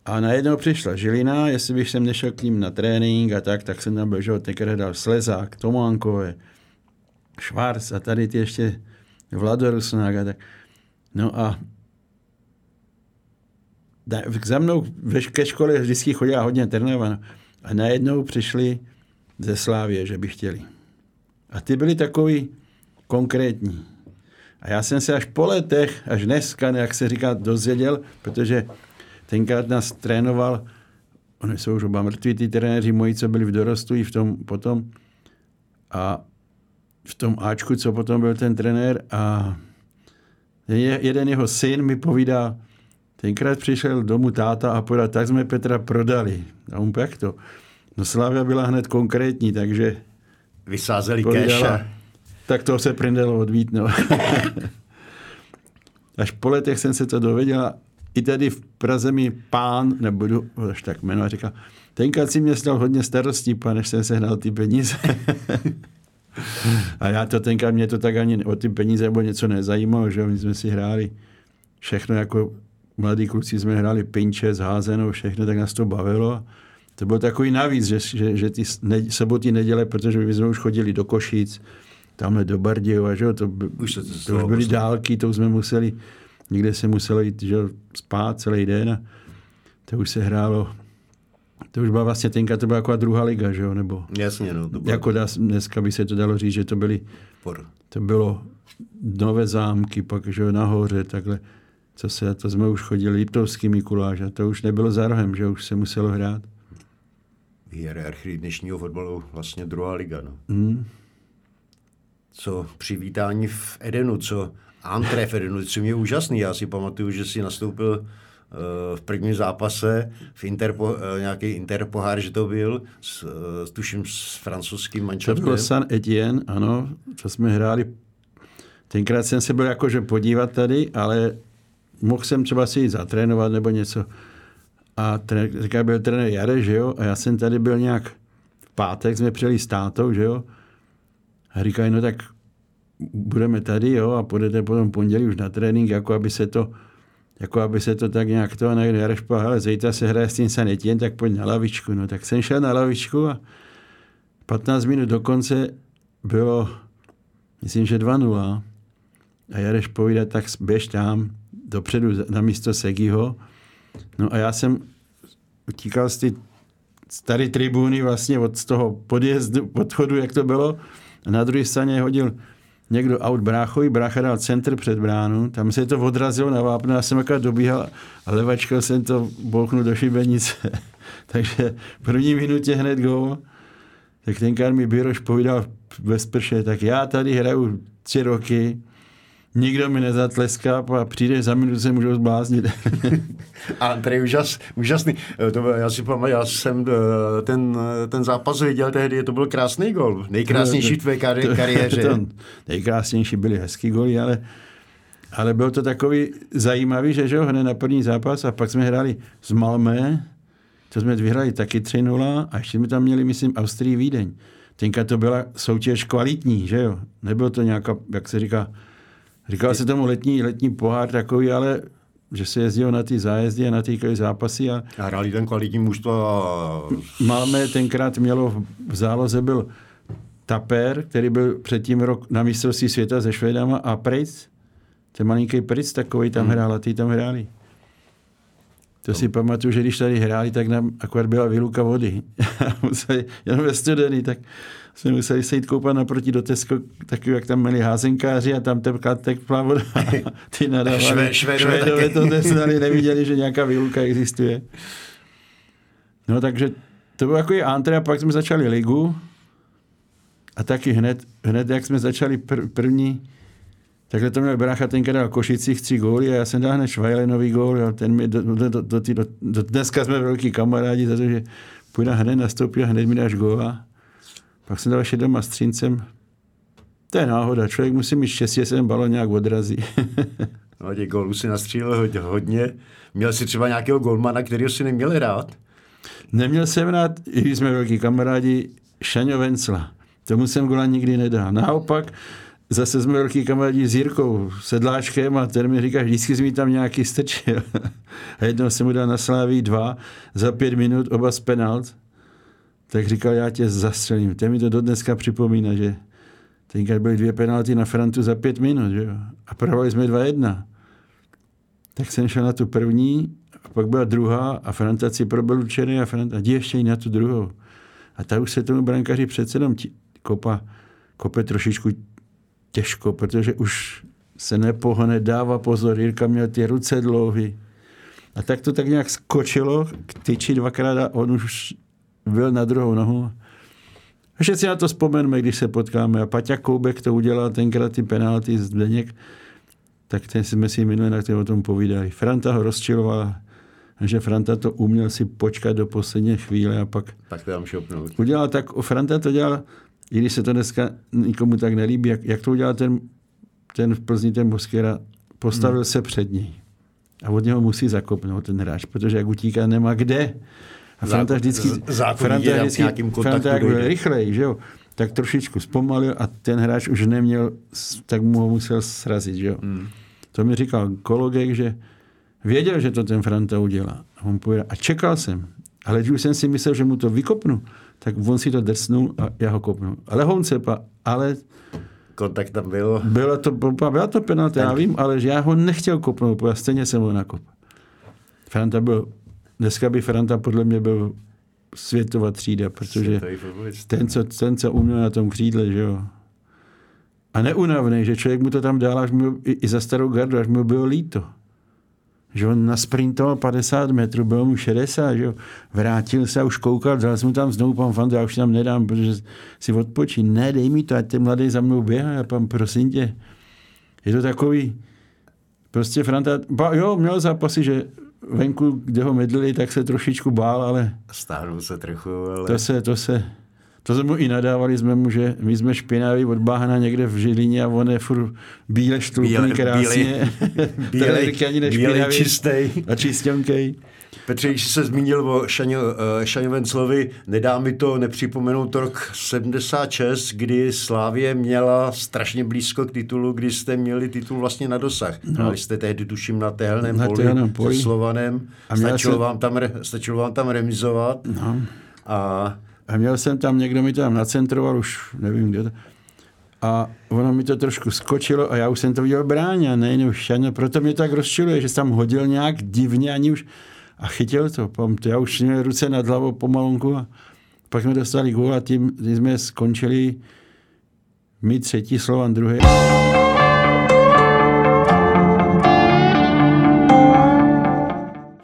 A najednou přišla Žilina, jestli bych sem nešel k ním na trénink a tak, tak jsem tam byl, že tenkrát dal Slezák, Tománkové, Švárc a tady ty ještě Vlado Rusnák a tak. No a za mnou ke škole vždycky chodila hodně Trnava. no. A najednou přišli ze Slávě, že by chtěli. A ty byli takový konkrétní. A já jsem se až po letech, až dneska, jak se říká, dozvěděl, protože tenkrát nás trénoval, oni jsou už oba mrtví, ty trenéři moji, co byli v dorostu i v tom potom. A v tom Ačku, co potom byl ten trenér a je- jeden jeho syn mi povídá, tenkrát přišel domů táta a povedal, tak jsme Petra prodali. A on jak to? No Slavia byla hned konkrétní, takže Vysázeli keše. tak to se prindelo odvít. No. Až po letech jsem se to dověděl. I tady v Praze mi pán, nebudu až tak jmenovat, říkal, tenkrát si mě stal hodně starostí, pane, než jsem sehnal ty peníze. A já to tenkrát, mě to tak ani o ty peníze nebo něco nezajímalo, že my jsme si hráli všechno jako mladí kluci jsme hráli pinče, zházenou, všechno, tak nás to bavilo. To bylo takový navíc, že, že, že ty ne, soboty, neděle, protože my jsme už chodili do Košic, tamhle do Bardějova, že jo, to, Už se to to už byly prostě. dálky, to už jsme museli, někde se muselo jít že spát celý den a to už se hrálo, to už byla vlastně tenka, to byla jako druhá liga, že jo, nebo Jasně, no. To bylo jako dá, dneska by se to dalo říct, že to byly por. to bylo nové zámky, pak že jo, nahoře, takhle, co se, to jsme už chodili, Liptovský Mikuláš a to už nebylo za rohem, že už se muselo hrát. v hierarchii dnešního fotbalu vlastně druhá liga. No. Hmm. Co přivítání v Edenu, co antré v Edenu, co mě je úžasný. Já si pamatuju, že si nastoupil eh, v prvním zápase v Interpo, eh, nějaký Interpohár, že to byl, s, eh, tuším s francouzským To mančaftem. bylo San Etienne, ano, to jsme hráli. Tenkrát jsem se byl jakože podívat tady, ale mohl jsem třeba si jít zatrénovat nebo něco. A říká, byl trenér Jare, že jo, a já jsem tady byl nějak v pátek, jsme přijeli s tátou, že jo, a říkají, no tak budeme tady, jo, a půjdete potom pondělí už na trénink, jako aby se to, jako aby se to tak nějak to, a najednou Jareš povedal, hele, zítra se hraje s tím San Etienne, tak pojď na lavičku, no tak jsem šel na lavičku a 15 minut do konce bylo, myslím, že 2-0. A Jareš povídá, tak běž tam dopředu na místo Segiho. No a já jsem utíkal z ty staré tribuny vlastně od toho podjezdu, podchodu, jak to bylo. A na druhé straně hodil někdo aut bráchovi, brácha dal centr před bránu, tam se to odrazilo na vápno, já jsem akorát dobíhal a levačkou jsem to bouchnul do šibenice. Takže v první minutě hned gól. Tak tenkrát mi Biroš povídal ve sprše, tak já tady hraju tři roky, nikdo mi nezatleská a přijde za minutu se můžou zbláznit. A Andrej úžas, úžasný. Eh, To, byl- já si pamatuju, já jsem eh, ten, eh, ten zápas viděl tehdy, to byl krásný gol. Nejkrásnější v tvé kari- kariéře. To, nejkrásnější byly hezký goly, ale, ale byl to takový zajímavý, že, že jo, hned na první zápas a pak jsme hráli s Malmé, to jsme vyhráli taky 3-0 a ještě jsme tam měli, myslím, Austrii Vídeň. Tenkrát to byla soutěž kvalitní, že jo. Nebylo to nějaká, jak se říká, říkal se tomu letní, letní pohár takový, ale že se jezdilo na ty zájezdy a na ty zápasy a A hráli ten kvalitní mužstvo a Malmé tenkrát mělo v záloze byl Taper, který byl předtím rok na mistrovství světa se Švédama a Prejc. ten malinký princ takový tam hrál a ty tam hráli. To si pamatuju, že když tady hráli, tak nám akorát byla výluka vody. museli, jenom ve studený, tak jsme museli se jít koupat naproti do Tesco, taky jak tam měli házenkáři a tam tepla, tepla voda. Ty nadávali. Švé, švédové, to neznali, neviděli, že nějaká výluka existuje. No takže to bylo jako antre a pak jsme začali ligu a taky hned, hned jak jsme začali pr- první, Takhle to měl brácha, tenkrát dal Košicích tři góly a já jsem dal hned Švajlenový gól. Jo. Ten mi do, do, do, do, do, do, dneska jsme velký kamarádi, protože půjde hned nastoupí a hned mi dáš góla. Pak jsem dal ještě doma s Třincem. To je náhoda. Člověk musí mít štěstí, že se ten balon nějak odrazí. no, těch gólů si nastřílel hodně. Měl si třeba nějakého golmana, kterého si neměl rád? Neměl jsem rád, i jsme velký kamarádi, Šaňo Vencla. Tomu jsem gola nikdy nedal. Naopak, zase jsme velký kamarádi s Jirkou Sedláčkem a ten mi říká, vždycky jsi mi tam nějaký strčil. a jednou jsem mu dal na Sláví dva za pět minut, oba z penalt. Tak říkal, já tě zastřelím. Ten mi to do dneska připomíná, že tenkrát byly dvě penalty na Frantu za pět minut. Že jo? A prohráli jsme dva jedna. Tak jsem šel na tu první, a pak byla druhá a Franta si probil učený a Franta, jdi ještě na tu druhou. A ta už se tomu brankaři přece jenom kopa, kope trošičku těžko, protože už se nepohne, dává pozor, Jirka měl ty ruce dlouhé. A tak to tak nějak skočilo k tyči dvakrát a on už byl na druhou nohu. Ještě si na to vzpomeneme, když se potkáme. A Paťa Koubek to udělal tenkrát ty penalty z Zdeněk, tak ten jsme si minule na o tom povídali. Franta ho rozčiloval, že Franta to uměl si počkat do poslední chvíle a pak... Tak to tam. Udělal tak, Franta to dělal i když se to dneska nikomu tak nelíbí, jak, jak to udělal ten, ten v Plzni, ten Boskera, postavil hmm. se před ní. A od něho musí zakopnout ten hráč, protože jak utíká, nemá kde. A Franta vždycky, Franta vždycky Franta jak byl rychlej, že jo, tak trošičku zpomalil a ten hráč už neměl, tak mu ho musel srazit, že jo. Hmm. To mi říkal Kologek, že věděl, že to ten Franta udělá. A on povedal, a čekal jsem, ale už jsem si myslel, že mu to vykopnu tak on si to drsnul a já ho kopnu. Ale Honcepa, ale kontakt tam byl. Byla to, byla to penalta, já vím, ale že já ho nechtěl kopnout, protože stejně jsem ho nakop. Franta byl, dneska by Franta podle mě byl světová třída, protože ten co, ten, co uměl na tom křídle, že jo. A neunavný, že člověk mu to tam dal až mu, i, i za starou gardu, až mu bylo líto že on nasprintoval 50 metrů, bylo mu 60, že. Vrátil se a už koukal, dal jsem mu tam znovu, pan Fanta, já už tam nedám, protože si odpočí. Ne, dej mi to, ať ten mladý za mnou běhá, já pan, prosím tě. Je to takový, prostě Franta, ba, jo, měl zápasy, že venku, kde ho medlili, tak se trošičku bál, ale... Stáhnul se trochu, ale... To se, to se, to jsme mu i nadávali jsme mu, že my jsme špinaví od bahna někde v Žilině a on je furt bíle štlupný krásně. Bílej, bílej, bílej čistý. A čistěnkej. Petře, když se zmínil o Šaňo, uh, Šaňo Venclovi, nedá mi to nepřipomenout rok 76, kdy Slávě měla strašně blízko k titulu, kdy jste měli titul vlastně na dosah. No. Ale jste tehdy, tuším, na téhelném na poli, poli. se Slovanem. A stačilo, se... vám tam, stačilo vám tam remizovat. No. A a měl jsem tam, někdo mi to tam nacentroval, už nevím kde to. A ono mi to trošku skočilo a já už jsem to viděl bráně a nejen už šano. Proto mě tak rozčiluje, že jsem tam hodil nějak divně ani už a chytil to. Já už měl ruce nad hlavou pomalonku a pak jsme dostali gól a tím, tím jsme skončili my třetí, Slovan druhý.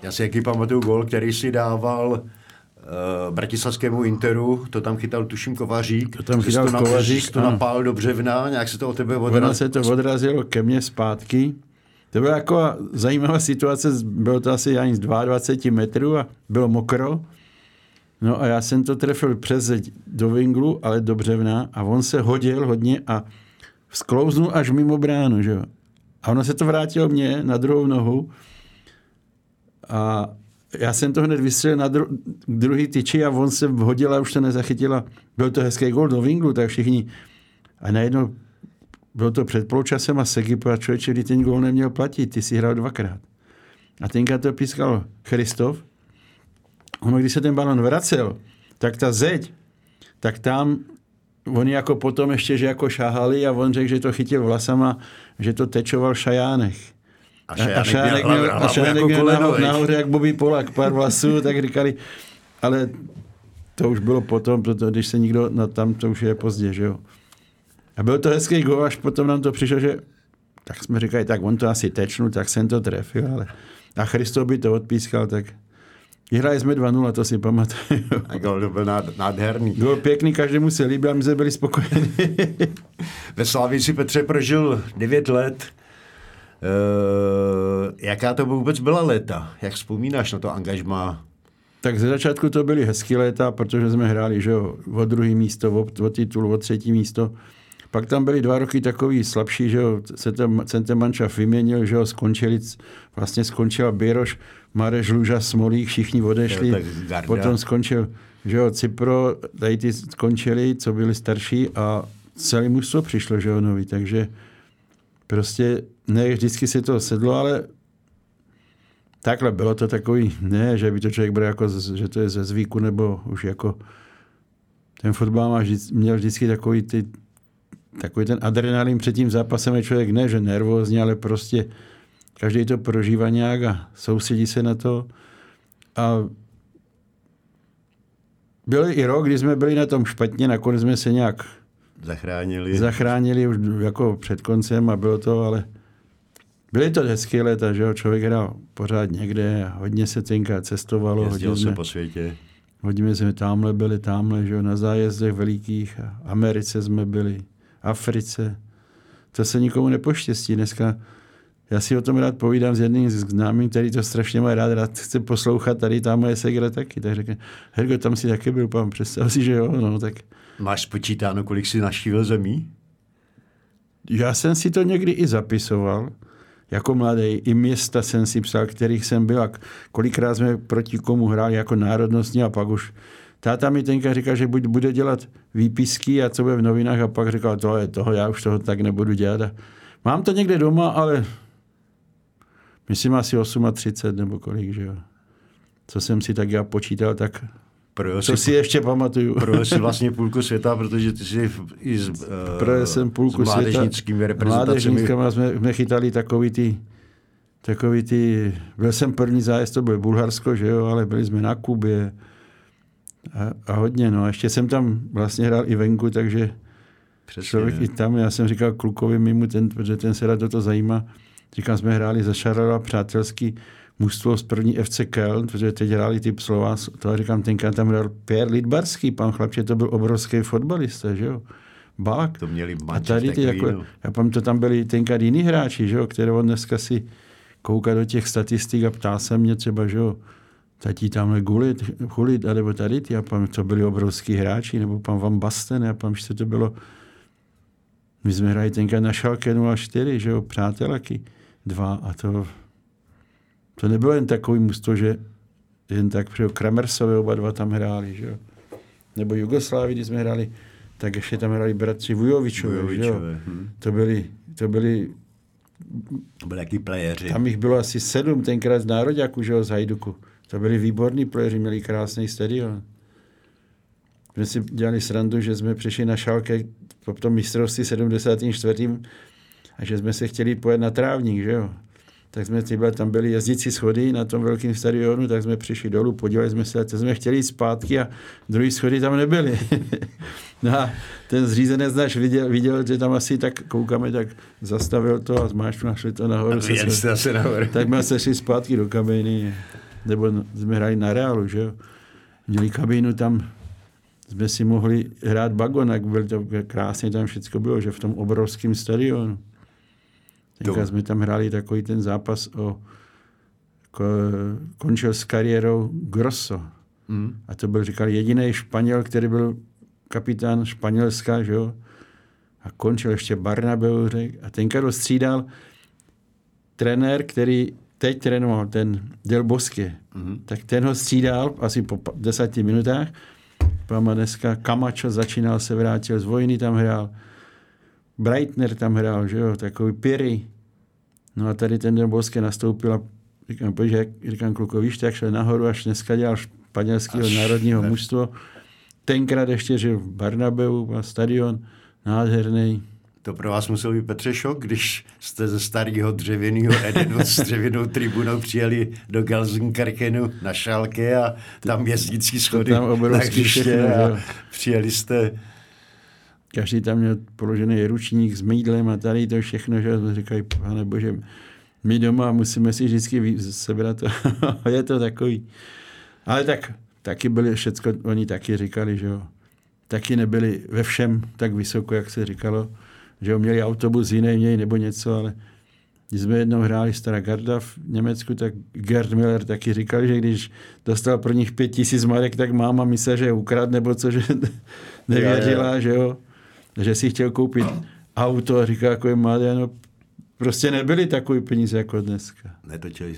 Já si jaký pamatuju gól, který si dával uh, bratislavskému Interu, to tam chytal tuším Kovařík. To tam chytal to Kovařík. to napál do břevna, nějak se to o tebe odrazilo. Ono se to odrazilo ke mně zpátky. To byla jako zajímavá situace, bylo to asi ani z 22 metrů a bylo mokro. No a já jsem to trefil přes zeď do vinglu, ale do břevna a on se hodil hodně a sklouznul až mimo bránu, že jo. A ono se to vrátilo mě na druhou nohu a já jsem to hned vystřelil na dru- druhý tyči a on se vhodil a už to nezachytila. Byl to hezký gol do Vinglu, tak všichni. A najednou bylo to před poločasem a Segi a člověče, kdy ten gol neměl platit, ty si hrál dvakrát. A tenkrát to pískal Christof. Ono, když se ten balon vracel, tak ta zeď, tak tam oni jako potom ještě, že jako šahali a on řekl, že to chytil vlasama, že to tečoval šajánek. A A Šánek měl, a Šánek jako měl nahoře, jak Bobby Polak, pár vlasů, tak říkali, ale to už bylo potom, protože když se nikdo na tam, to už je pozdě, že jo. A byl to hezký gol, až potom nám to přišlo, že tak jsme říkali, tak on to asi tečnul, tak jsem to trefil, ale a Christo by to odpískal, tak vyhráli jsme 2-0, to si pamatuju. A gol to byl nád- nádherný. Byl pěkný, každému se líbil a my jsme byli spokojení. Ve Slávii si Petře prožil 9 let. E, jaká to vůbec byla léta? Jak vzpomínáš na to angažmá? Tak ze začátku to byly hezký léta, protože jsme hráli že jo, o druhý místo, o, o titul, o třetí místo. Pak tam byly dva roky takový slabší, že jo, se ten Centemančav vyměnil, že jo, skončili, vlastně skončila Běroš, Mareš, Luža, Smolík, všichni odešli. Jo. Potom skončil, že jo, Cipro, tady ty skončili, co byli starší a celý mužstvo přišlo, že jo, nový, takže prostě ne vždycky se to sedlo, ale takhle bylo to takový, ne, že by to člověk bral jako, že to je ze zvyku, nebo už jako ten fotbal má vždy, měl vždycky takový ty takový ten adrenalin před tím zápasem je člověk ne, že nervózní, ale prostě každý to prožívá nějak a soustředí se na to. A byl i rok, kdy jsme byli na tom špatně, nakonec jsme se nějak Zachránili. zachránili už jako před koncem a bylo to, ale byly to hezké léta, že jo, člověk hrál pořád někde a hodně se tenkrát cestovalo, Jezdil hodně se jsme, po světě. hodně jsme tamhle byli, tamhle, že jo, na zájezdech velikých, Americe jsme byli, Africe. To se nikomu nepoštěstí dneska. Já si o tom rád povídám s jedním z známým, který to strašně má rád, rád chce poslouchat, tady ta moje segra taky. Tak řekne, Hergo, tam si taky byl, pan, představ si, že jo, no, tak Máš spočítáno, kolik jsi naštívil zemí? Já jsem si to někdy i zapisoval, jako mladý, i města jsem si psal, kterých jsem byl a kolikrát jsme proti komu hráli jako národnostní a pak už táta mi tenka říkal, že buď bude dělat výpisky a co bude v novinách a pak říkal, to je toho, já už toho tak nebudu dělat. A mám to někde doma, ale myslím asi 38 nebo kolik, že jo. Co jsem si tak já počítal, tak Projel co si, si ještě pamatuju. projel si vlastně půlku světa, protože ty jsi i s, uh, Projel jsem půlku s mládežnickými světa. reprezentacemi. Jsme, jsme chytali takový ty, takový ty, byl jsem první zájezd, to byl Bulharsko, že jo, ale byli jsme na Kubě a, a hodně, no. A ještě jsem tam vlastně hrál i venku, takže Přesně. člověk i tam, já jsem říkal klukovi mimo ten, protože ten se rád do toho zajímá, říkám, jsme hráli za Šarala přátelský mužstvo z první FC Köln, protože teď hráli ty slova, to říkám, tenkrát tam hrál Pierre Lidbarský, pan chlapče, to byl obrovský fotbalista, že jo. Bák. To měli A tady ty, jako, no. já pamatuju, tam byli tenkrát jiní hráči, že jo, které on dneska si kouká do těch statistik a ptá se mě třeba, že jo, tatí tamhle Gulit, Hulit, nebo tady ty, já pamatuju, to byli obrovský hráči, nebo pan Van Basten, já pamatuju, že to bylo, my jsme hráli tenkrát na Schalke 04, že jo, přátelaky, dva a to, to nebylo jen takový musto, že jen tak, že jo, Kramersové oba dva tam hráli, že jo, nebo Jugoslávii, když jsme hráli, tak ještě tam hráli bratři Vujovičové, že jo. Vujovičové, hm. To byli, to byli, To byli jaký playeři. tam jich bylo asi sedm tenkrát z nároďáku, že jo, z Hajduku. To byli výborní playeři, měli krásný stadion. Jsme si dělali srandu, že jsme přišli na šálke po tom mistrovství 74. a že jsme se chtěli pojet na trávník, že jo. Tak jsme tyhle, tam byly jezdící schody na tom velkém stadionu, tak jsme přišli dolů, podívali jsme se, a to jsme chtěli jít zpátky a druhý schody tam nebyly. no a ten zřízenec náš viděl, viděl, že tam asi tak koukáme, tak zastavil to a zmáčkl našli to nahoru. se Jen jsme- asi nahoru. tak jsme se šli zpátky do kabiny, nebo jsme hráli na Reálu, že jo. Měli kabinu tam, jsme si mohli hrát bagonak, byl to krásně tam všechno bylo, že v tom obrovském stadionu. Jo. jsme tam hráli takový ten zápas o ko, končil s kariérou Grosso. Hm. A to byl, říkal, jediný Španěl, který byl kapitán Španělska, že jo. A končil ještě Barnabeu, řek. A tenka ho střídal trenér, který teď trénoval, ten Del Bosque. Mhm. Tak ten ho střídal asi po deseti minutách. Pama dneska Camacho začínal, se vrátil z vojny, tam hrál. Breitner tam hrál, že jo, takový Piri. No a tady ten Bosque nastoupil a říkám, pojď, jak, říkám klukovi, víš, tak šel nahoru, až dneska dělal španělského národního ne- mužstvo. tenkrát ještě žil v Barnabeu, a stadion nádherný. To pro vás musel být Petře šok, když jste ze starého dřevěného Edenu s dřevěnou tribunou přijeli do Gelsenkirchenu na Šalke a tam jezdící schody tam obrovský všechno, a přijeli jste každý tam měl položený ručník s mýdlem a tady to všechno, že jsme říkali, pane bože, my doma musíme si vždycky sebrat. je to takový. Ale tak, taky byli všecko, oni taky říkali, že jo. Taky nebyli ve všem tak vysoko, jak se říkalo, že jo, měli autobus jiný měli nebo něco, ale když jsme jednou hráli Stará Garda v Německu, tak Gerd Miller taky říkal, že když dostal pro nich pět tisíc marek, tak máma myslela, že je ukrad nebo co, že nevěřila, že jo že si chtěl koupit auto a říká, jako je mladý, no prostě nebyly takový peníze jako dneska. Netočili,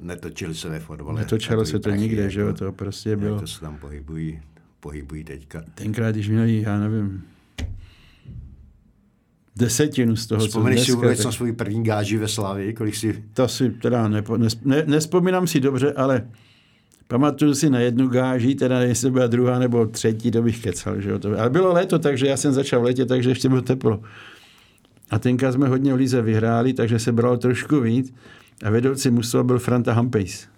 netočili se ve fotbale. Netočilo se to prachy, nikde, jako, že jo, to prostě bylo. to se tam pohybují, pohybují teďka. Tenkrát, když měli, já nevím, desetinu z toho, Vzpomeneš co dneska, si vůbec tak... na svůj první gáži ve Slávii, kolik si... To si teda nepo, nes, ne, nespomínám si dobře, ale Pamatuju si na jednu gáži, teda jestli byla druhá nebo třetí, to bych kecal. Že jo? Ale bylo léto, takže já jsem začal v létě, takže ještě bylo teplo. A tenka jsme hodně v Lize vyhráli, takže se bralo trošku víc. A vedoucí mužstva byl Franta Hampejs.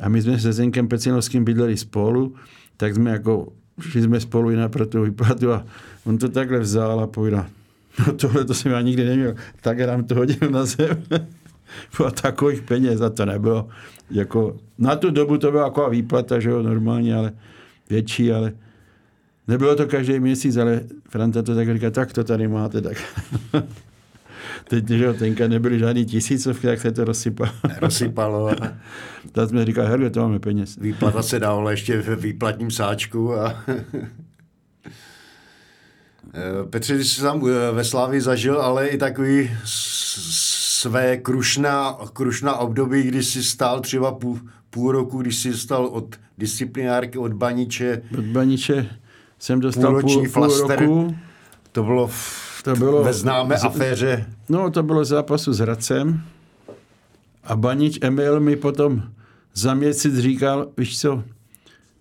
A my jsme se Zenkem Pecinovským bydleli spolu, tak jsme jako, šli jsme spolu jinak pro tu výplatu a on to takhle vzal a povedal, no tohle to jsem já nikdy neměl, tak já nám to hodil na zem. Bylo takových peněz a to nebylo jako, na tu dobu to byla jako výplata, že jo, normálně, ale větší, ale nebylo to každý měsíc, ale Franta to tak říká, tak to tady máte, tak. Teď, že jo, tenka nebyly žádný tisícovky, tak se to rozsypalo. Rozsypalo. tak jsme říkali, herge, to máme peněz. Výplata se dávala ještě v výplatním sáčku a Petře, když jsi tam eh, ve Slávi zažil, ale i takový své krušná, krušná období, kdy jsi stál třeba půl, půl roku, když jsi stál od disciplinárky, od baniče. Od baniče jsem dostal půl, půl, půl roku. To bylo, v, to bylo ve známé z, aféře. No, to bylo zápasu s Hradcem. A banič Emil mi potom za měsíc říkal, víš co,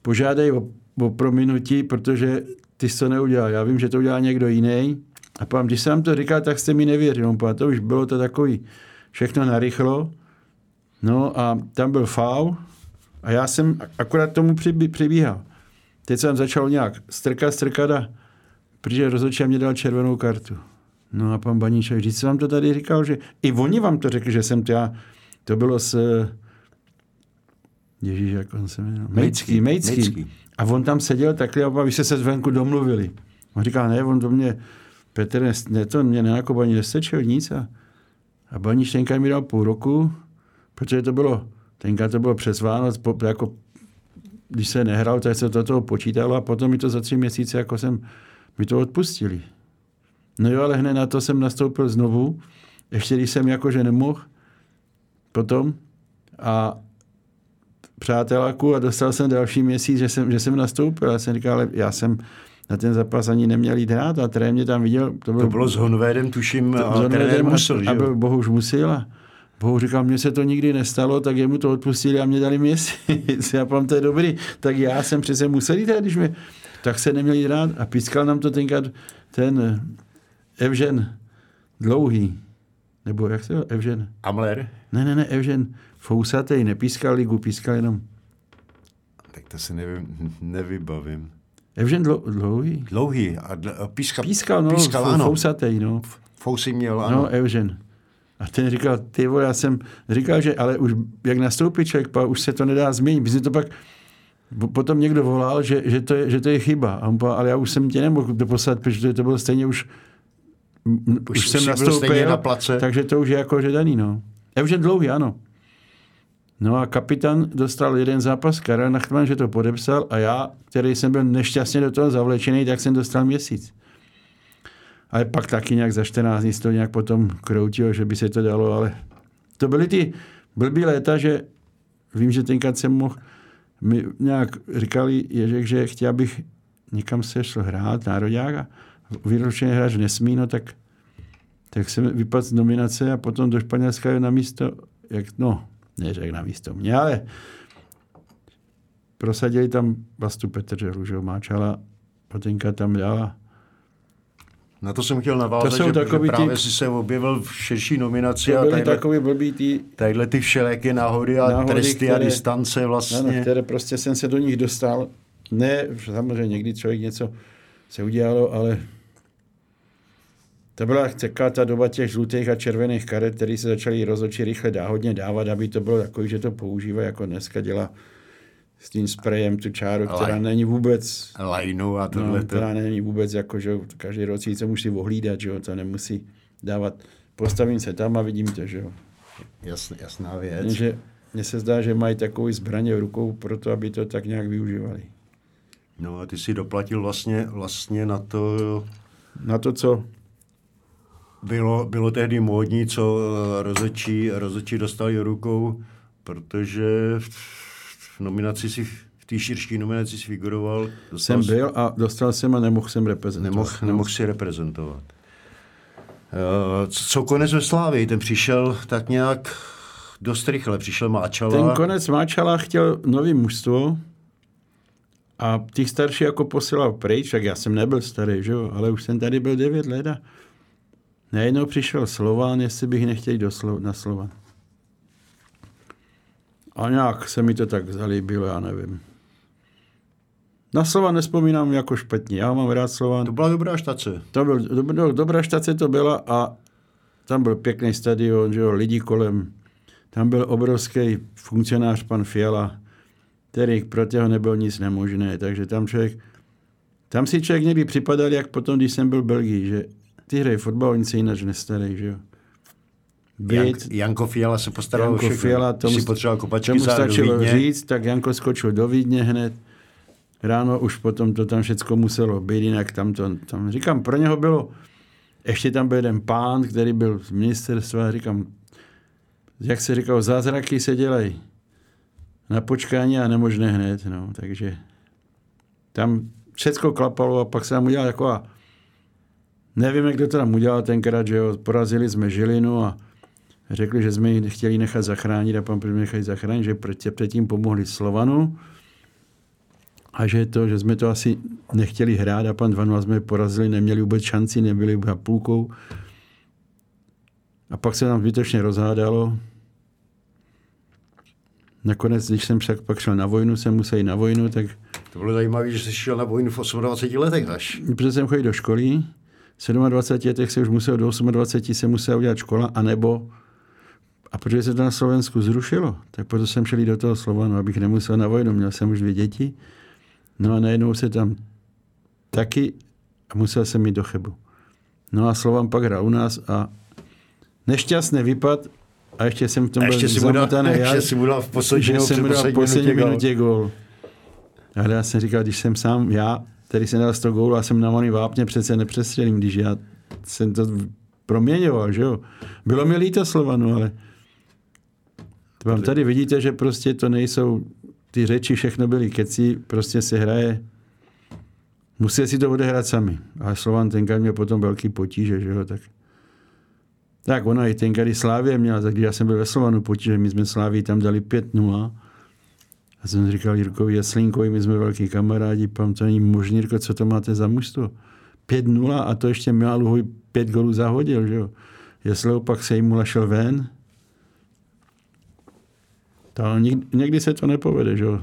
požádej o, o prominutí, protože ty jsi to neudělal. Já vím, že to udělal někdo jiný. A pán, když jsem to říkal, tak jste mi nevěřil. Pán, to už bylo to takový všechno narychlo. No a tam byl faul a já jsem akorát tomu přibíhal. Teď jsem začal nějak strkat, strkat a protože rozhodčí mě dal červenou kartu. No a pan Baníček, vždyť jsem vám to tady říkal, že i oni vám to řekli, že jsem to já. To bylo s Ježíš, jak on se jmenoval? Mejcký, Mejcký. A on tam seděl takhle a vy jste se zvenku domluvili. On říká, ne, on to mě, Petr, ne, ne to mě na jako baní nestečil nic. A, a baníš tenkrát mi dal půl roku, protože to bylo, tenkrát to bylo přes Vánoc, po, jako, když se nehrál, tak se to toho počítalo a potom mi to za tři měsíce, jako jsem, mi to odpustili. No jo, ale hned na to jsem nastoupil znovu, ještě když jsem jakože nemohl, potom a přáteláku a dostal jsem další měsíc, že jsem, že jsem nastoupil. Já jsem říkal, ale já jsem na ten zápas ani neměl jít hrát a trenér mě tam viděl. To bylo, to bylo s Honvédem, tuším, to, a trenér musel, a, a byl Bohuž musel a Bohu říkal, mně se to nikdy nestalo, tak jemu to odpustili a mě dali měsíc. já pám, to je dobrý. Tak já jsem přece musel jít, když mě, tak se neměl jít rád. A pískal nám to tenkrát ten Evžen dlouhý. Nebo jak se to? Evžen? Amler? Ne, ne, ne, Evžen fousatej, nepískal ligu, pískal jenom. Tak to se nevy, nevybavím. Evžen dlouhý? Dlouhý. A dl, pískal, pískal, no, pískal, ano. fousatej, no. Fousy měl, ano. No, Evžen. A ten říkal, ty vole, já jsem říkal, že ale už jak nastoupí člověk, pa, už se to nedá změnit. My to pak potom někdo volal, že, že, to, je, že to je chyba. A on povedal, ale já už jsem tě nemohl doposlat, protože to bylo stejně už už, už jsem nastoupil, na place. takže to už je jako že daný, no. Evžen dlouhý, ano. No a kapitán dostal jeden zápas, Karel Nachtman, že to podepsal a já, který jsem byl nešťastně do toho zavlečený, tak jsem dostal měsíc. Ale pak taky nějak za 14 dní to nějak potom kroutilo, že by se to dalo, ale to byly ty blbý léta, že vím, že tenkrát jsem mohl, mi nějak říkali Ježek, že chtěl bych někam se šel hrát, nároďák a výročně hráč nesmí, no tak, tak jsem vypadl z nominace a potom do Španělska na místo, jak, no, neřek na místo mě, ale prosadili tam Vastu Petrželu, že Máčala Patenka tam dala. Na to jsem chtěl navázat, to jsou že takový právě ty... si se objevil v širší nominaci. To a tadyhle, takový blbý ty... Tadyhle ty všelijaké náhody a náhody, tresty které, a distance vlastně. Ano, které prostě jsem se do nich dostal. Ne, samozřejmě někdy člověk něco se udělalo, ale to byla taková ta doba těch žlutých a červených karet, které se začaly rozoči rychle dá hodně dávat, aby to bylo takový, že to používá jako dneska dělá s tím sprejem tu čáru, která Laj, není vůbec... Lajnu a tohle. No, která není vůbec jako, že každý rok si musí ohlídat, že jo, to nemusí dávat. Postavím se tam a vidím to, že jo. Jasn, jasná věc. Že mně se zdá, že mají takovou zbraně v rukou pro to, aby to tak nějak využívali. No a ty si doplatil vlastně, vlastně na to... Na to, co? Bylo, bylo tehdy módní, co rozečí, rozečí dostali rukou, protože v nominaci si v té širší nominaci si figuroval. Jsem byl a dostal jsem a nemohl jsem reprezentovat. Nemohl, nemohl si reprezentovat. Uh, co konec ve Slávii? Ten přišel tak nějak dost rychle. Přišel Máčala. Ten konec Máčala chtěl nový mužstvo a těch starší jako posílal pryč, tak já jsem nebyl starý, že jo? ale už jsem tady byl 9 let a najednou přišel Slován, jestli bych nechtěl do Slo- na Slovan. A nějak se mi to tak zalíbilo, já nevím. Na slova nespomínám jako špatně. Já mám rád slova. To byla dobrá štace. To byl, do, do, dobrá štace to byla a tam byl pěkný stadion, že jo, lidi kolem. Tam byl obrovský funkcionář pan Fiala, který pro těho nebylo nic nemožné, takže tam člověk, tam si člověk někdy připadal, jak potom, když jsem byl v Belgii, že ty hrají fotbal, oni se jinak nestarej, že jo být. Jank, Janko Fiala se postaral Janko všechno. Fiala, tomu, si potřeboval kopačky tomu stačilo říct, tak Janko skočil do Vídně hned. Ráno už potom to tam všechno muselo být, jinak tam to, tam, říkám, pro něho bylo, ještě tam byl jeden pán, který byl z ministerstva, říkám, jak se říkal, zázraky se dělají na počkání a nemožné hned, no, takže tam všechno klapalo a pak se tam udělal jako a nevím, jak to tam udělal tenkrát, že jo, porazili jsme Žilinu a řekli, že jsme ji chtěli nechat zachránit a pan prezident nechali zachránit, že předtím pomohli Slovanu a že to, že jsme to asi nechtěli hrát a pan Vanu jsme porazili, neměli vůbec šanci, nebyli vůbec půlkou. A pak se nám zbytečně rozhádalo. Nakonec, když jsem však pak šel na vojnu, jsem musel jít na vojnu, tak... To bylo zajímavé, že jsi šel na vojnu v 28 letech až. Protože jsem chodil do školy, 27 letech se už musel, do 28 se musel udělat škola, anebo a protože se to na Slovensku zrušilo, tak proto jsem šel do toho Slovanu, abych nemusel na vojnu. Měl jsem už dvě děti. No a najednou se tam taky a musel jsem jít do Chebu. No a Slovan pak hrál u nás a nešťastný vypad a ještě jsem v tom byl zamotaný. Ještě si mu dal v poslední, že jsem dal v poslední minutě gól. Ale já jsem říkal, když jsem sám, já, který jsem dal 100 gólů a jsem na malý vápně, přece nepřestřelím, když já jsem to proměňoval, že jo. Bylo mi líto Slovanu, ale vám tady vidíte, že prostě to nejsou ty řeči, všechno byly keci, prostě se hraje Musí si to odehrát sami. A Slovan tenkrát měl potom velký potíže, že jo, tak tak ona i tenkrát i Slávě měla, tak když já jsem byl ve Slovanu potíže, my jsme Slávii tam dali 5-0. A jsem říkal Jirkovi Jaslínkovi, my jsme velký kamarádi, pam to není možný, Jirko, co to máte za mužstvo? 5-0 a to ještě Mialuhoj 5 golů zahodil, že jo. Jestli pak se jim šel ven, to někdy, někdy se to nepovede, že jo.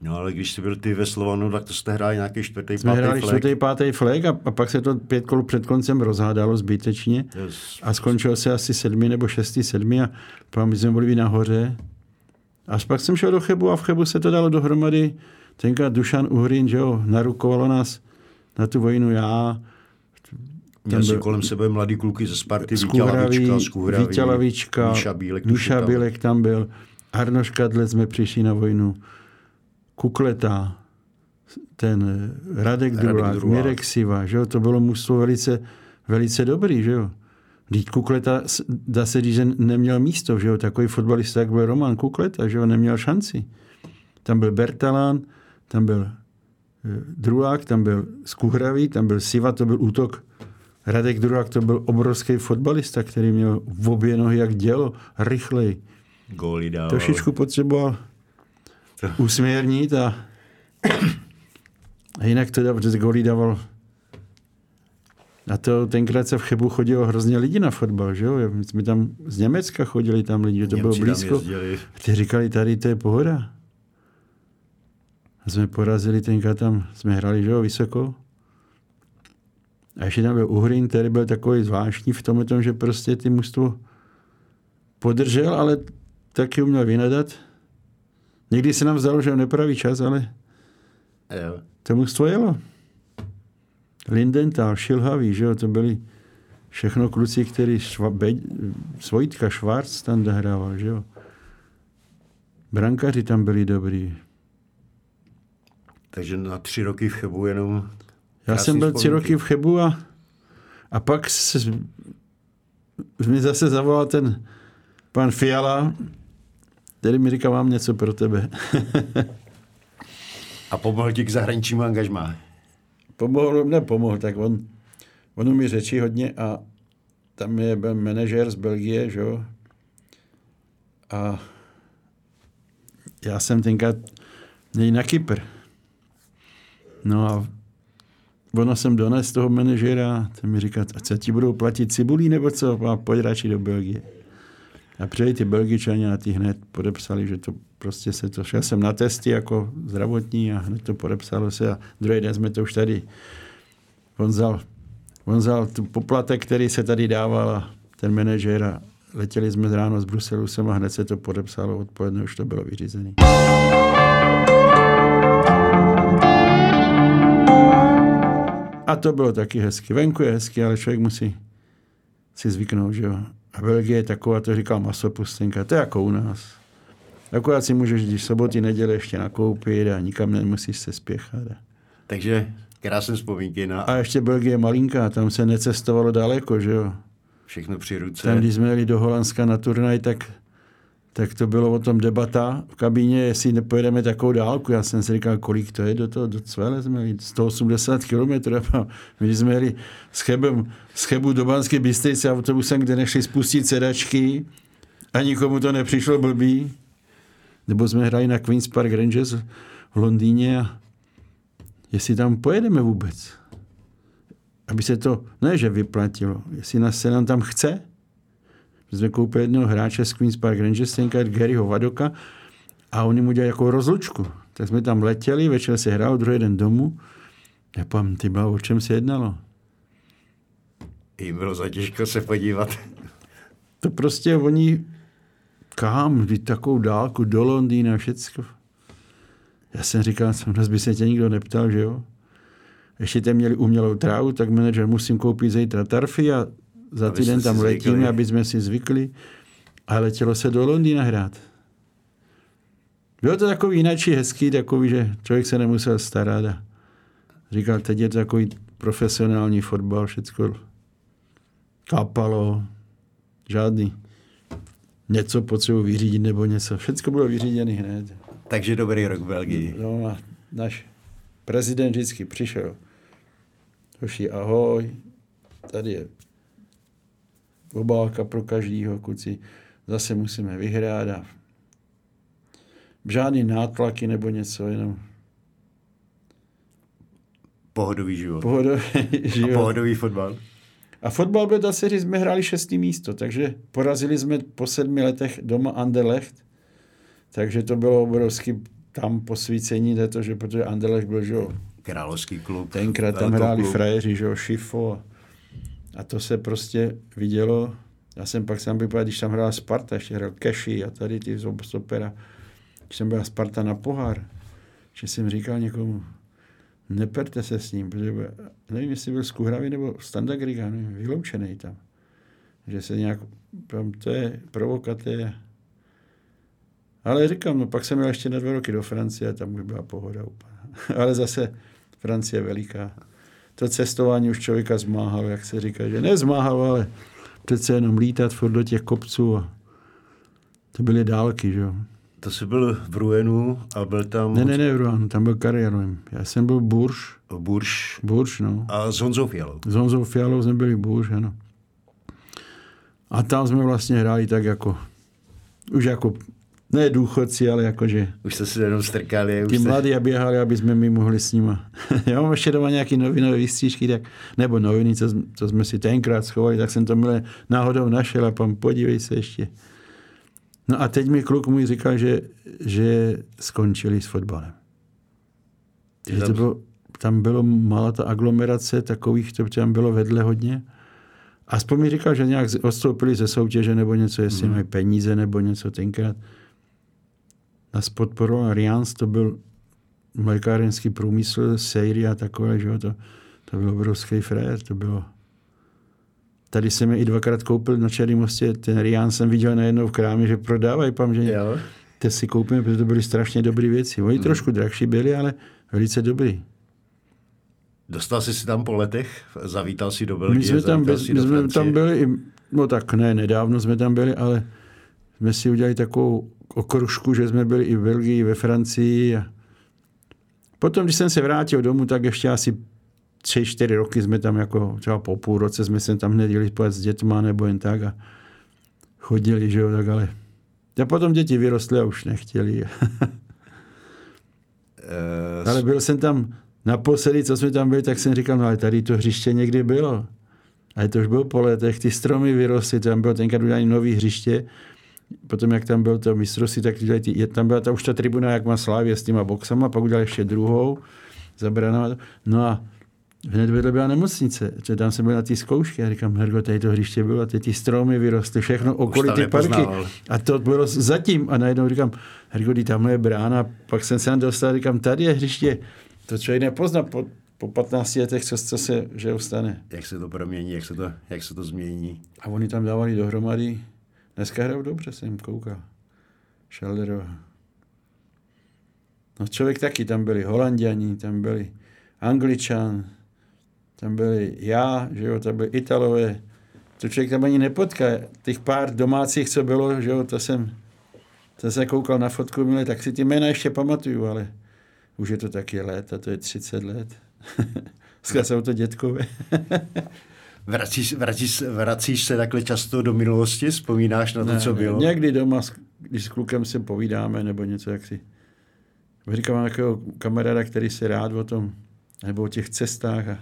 No ale když jsi byl ty ve Slovanu, tak to jste hráli nějaký čtvrtý, Jsme pátý hráli čtvrtý, pátý flag a, a, pak se to pět kol před koncem rozhádalo zbytečně yes. a skončilo se asi sedmi nebo šestý, sedmi a pak my jsme byli nahoře. Až pak jsem šel do Chebu a v Chebu se to dalo dohromady. Tenkrát Dušan Uhrin, že jo, narukovalo nás na tu vojnu já, Měl si kolem sebe mladý kluky ze Sparty, Vítě Lavička, Míša Bílek, Míša Bílek tam byl. Arno Škadle jsme přišli na vojnu, Kukleta, ten Radek, Radek Mirek Siva, že jo? to bylo mužstvo velice, velice dobrý, že jo. Vždyť Kukleta, dá se říct, že neměl místo, že jo, takový fotbalista, jak byl Roman Kukleta, že jo, neměl šanci. Tam byl Bertalán, tam byl e, Drulák, tam byl Skuhravý, tam byl Siva, to byl útok. Radek Drulák, to byl obrovský fotbalista, který měl v obě nohy jak dělo, rychlej góly dával. Trošičku potřeboval usměrnit a, a jinak to protože golí dával a to tenkrát se v Chebu chodilo hrozně lidi na fotbal, že jo? My jsme tam z Německa chodili tam lidi, to Němci bylo blízko. A ty říkali, tady to je pohoda. A jsme porazili tenkrát tam, jsme hráli, že jo, vysoko. A ještě tam byl Uhrin, který byl takový zvláštní v tom, že prostě ty mužstvo podržel, ale taky uměl vynadat. Někdy se nám zdalo, že on nepraví čas, ale Jo. to mužstvo jelo. Lindenthal, Šilhavý, že jo, to byli všechno kluci, který šva, Be, Svojitka, Švárc tam dohrával, že jo. Brankaři tam byli dobrý. Takže na tři roky v Chebu jenom... Já jsem byl tři roky v Chebu a, a pak se, mi zase zavolal ten pan Fiala, který mi říká, mám něco pro tebe. A pomohl ti k zahraničnímu angažmá. Pomohl, nepomohl, tak on, on umí řeči hodně a tam je byl manažer z Belgie, že jo. A já jsem tenkrát nej na Kypr. No a ono jsem dones toho manažera, ten mi říká, a co ti budou platit cibulí nebo co? A pojď radši do Belgie. A přijeli ty Belgičani a ty hned podepsali, že to prostě se to, šel jsem na testy jako zdravotní a hned to podepsalo se a druhý den jsme to už tady, on vzal, on vzal tu poplatek, který se tady dával a ten manažer a letěli jsme ráno z Bruselu sem a hned se to podepsalo, odpoledne už to bylo vyřízené. A to bylo taky hezky. Venku je hezky, ale člověk musí si zvyknout, že jo. A Belgie je taková, to říkal masopustenka, to je jako u nás. Akorát si můžeš, když soboty, neděle ještě nakoupit a nikam nemusíš se spěchat. Takže krásné vzpomínky na A ještě Belgie je malinká, tam se necestovalo daleko, že jo. všechno při ruce. Tam, když jsme jeli do Holandska na turnaj, tak, tak to bylo o tom debata v kabině, jestli nepojedeme takovou dálku. Já jsem si říkal, kolik to je do toho, do Cvele jsme jeli, 180 kilometrů. A My jsme jeli s Chebem, z Chebu do Banské Bystrice autobusem, kde nešli spustit sedačky a nikomu to nepřišlo blbý. Nebo jsme hráli na Queen's Park Rangers v Londýně a jestli tam pojedeme vůbec. Aby se to, ne že vyplatilo, jestli nás se nám tam chce, my jsme koupili jednoho hráče z Queen's Park Rangers, tenkrát Garyho Vadoka, a oni mu dělali jako rozlučku. Tak jsme tam letěli, večer se hrál, druhý den domů. Já pam, ty byla, o čem se jednalo? Jim bylo zatěžko se podívat. To prostě oni, kam, vždyť takovou dálku do Londýna, všecko. Já jsem říkal, co by se tě nikdo neptal, že jo? Ještě tam měli umělou trávu, tak manažer musím koupit zítra tarfy a za Abyste týden tam letíme, aby jsme si zvykli. A letělo se do Londýna hrát. Bylo to takový jináčí hezký, takový, že člověk se nemusel starat a říkal, teď je to takový profesionální fotbal, všecko kapalo, žádný něco potřebuji vyřídit nebo něco. Všecko bylo vyřízené hned. Takže dobrý rok v Belgii. No a náš prezident vždycky přišel. Hoši, ahoj, tady je obálka pro každýho, kluci, zase musíme vyhrát a žádný nátlaky nebo něco, jenom Pohodový život. pohodový A život. pohodový fotbal. A fotbal byl ta série, jsme hráli šestý místo, takže porazili jsme po sedmi letech doma Anderlecht, takže to bylo obrovský tam posvícení, to, že, protože Anderlecht byl, že jo, Královský klub. tenkrát tam hráli frajeři, že jo, Šifo a, a to se prostě vidělo. Já jsem pak sám vypadal, když tam hrála Sparta, ještě hrál Keši a tady ty z Obstopera, když jsem byla Sparta na pohár, že jsem říkal někomu, neperte se s ním, protože bude- nevím, jestli byl z Kuhravy nebo Standa Griga, vyloučený tam. Že se nějak, tam to je provokaté. Ale říkám, no pak jsem měl ještě na dva roky do Francie a tam už byla pohoda úplně. Ale zase Francie je veliká. To cestování už člověka zmáhalo, jak se říká, že nezmáhalo, ale přece jenom lítat furt do těch kopců a to byly dálky, že jo. To jsi byl v Ruenu a byl tam Ne, ne, ne, Ruan, tam byl Kariérovým. Já jsem byl Burš, Burš Burš, no. a s Honzou Fialou. S Honzou Fialou jsme byli Burš, ano. A tam jsme vlastně hráli tak jako, už jako Ne důchodci, ale jakože... Už jste si jenom strkali. Ty jste... mladí a běhali, aby jsme my mohli s nima. Já mám ještě doma nějaký novinové výstřížky, tak, nebo noviny, co, co, jsme si tenkrát schovali, tak jsem to milé náhodou našel a pan podívej se ještě. No a teď mi kluk můj říkal, že, že skončili s fotbalem. Že to bylo, tam bylo malá ta aglomerace takových, to tam bylo vedle hodně. Aspoň mi říkal, že nějak odstoupili ze soutěže nebo něco, jestli hmm. mají peníze nebo něco tenkrát. Nás podporoval Rians, to byl mlékárenský průmysl, série a takové, že jo, to, to bylo obrovský frér, to bylo. Tady jsem je i dvakrát koupil na Černém mostě, ten Rian jsem viděl najednou v krámě, že prodávají pam, že jo. Teď si koupíme, protože to byly strašně dobré věci. Oni hmm. trošku drahší byli, ale velice dobrý. Dostal jsi si tam po letech? Zavítal si do Belgie? My jsme tam, bez, my jsme tam byli, no tak ne, nedávno jsme tam byli, ale jsme si udělali takovou okružku, že jsme byli i v Belgii, ve Francii. A potom, když jsem se vrátil domů, tak ještě asi tři, čtyři roky jsme tam jako třeba po půl roce jsme se tam hned jeli s dětma nebo jen tak a chodili, že jo, tak ale a potom děti vyrostly a už nechtěli. Eh, ale byl jsem tam naposledy, co jsme tam byli, tak jsem říkal, no ale tady to hřiště někdy bylo. Ale to už bylo po letech, ty stromy vyrostly, tam bylo tenkrát udělané nový hřiště, potom jak tam byl to mistrovství, tak ty, tam byla ta, už ta tribuna, jak má Slávě s těma boxama, pak udělali ještě druhou, zabranou. No a hned vedle byla nemocnice, že tam jsem byl na ty zkoušky a říkám, Hergo, tady to hřiště bylo, ty, ty stromy vyrostly, všechno okolí ty parky. A to bylo zatím. A najednou říkám, Hergo, tamhle je brána, pak jsem se tam dostal, říkám, tady je hřiště. To člověk nepozná po, po 15 letech, co, co se že stane. Jak se to promění, jak se to, jak se to změní. A oni tam dávali dohromady. Dneska hrajou dobře, jsem koukal. Šelderova. No člověk taky, tam byli Holandiani, tam byli Angličan, tam byli já, že jo, tam byli Italové. To člověk tam ani nepotká. Těch pár domácích, co bylo, že jo, to jsem, to jsem koukal na fotku, milé, tak si ty jména ještě pamatuju, ale už je to taky let, a to je 30 let. Dneska jsou to dětkové. vracíš, vracíš, vracíš se takhle často do minulosti? Vzpomínáš na to, ne, co ne, bylo? Někdy doma, když s klukem se povídáme, nebo něco, jak si... Říkám, mám takového kamaráda, který se rád o tom, nebo o těch cestách. A,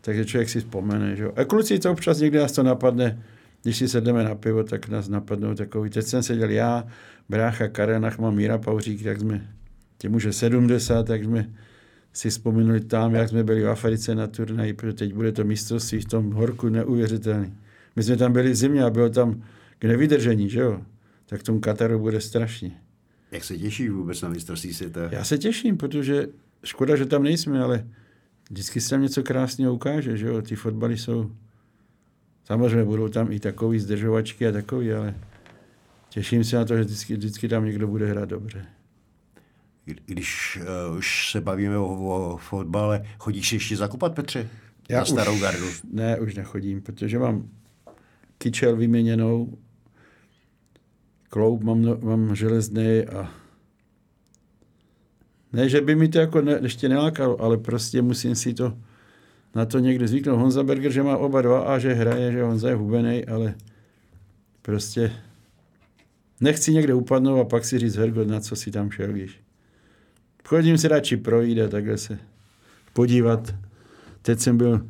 takže člověk si vzpomene. Že? A kluci to občas někdy nás to napadne, když si sedneme na pivo, tak nás napadnou takový. Teď jsem seděl já, brácha Karel Nachman, Míra Pauřík, tak jsme těm už je 70, tak jsme si vzpomínali tam, jak jsme byli v Africe na turnaji, protože teď bude to mistrovství v tom horku neuvěřitelný. My jsme tam byli v zimě a bylo tam k nevydržení, že jo? Tak v tom Kataru bude strašně. Jak se těšíš vůbec na mistrovství světa? Já se těším, protože škoda, že tam nejsme, ale vždycky se tam něco krásného ukáže, že jo? Ty fotbaly jsou... Samozřejmě budou tam i takový zdržovačky a takový, ale těším se na to, že vždycky, vždycky tam někdo bude hrát dobře když uh, už se bavíme o, o fotbale, chodíš ještě zakupat, Petře? Já na starou už, gardu? Ne, už nechodím, protože mám kyčel vyměněnou, kloub mám, no, mám železný a ne, že by mi to jako ne, ještě nelákalo, ale prostě musím si to na to někdy zvyknout. Honza Berger, že má oba dva a že hraje, že Honza je hubený, ale prostě nechci někde upadnout a pak si říct, Hergo, na co si tam šel, víš. Chodím si radši projít a takhle se podívat. Teď jsem byl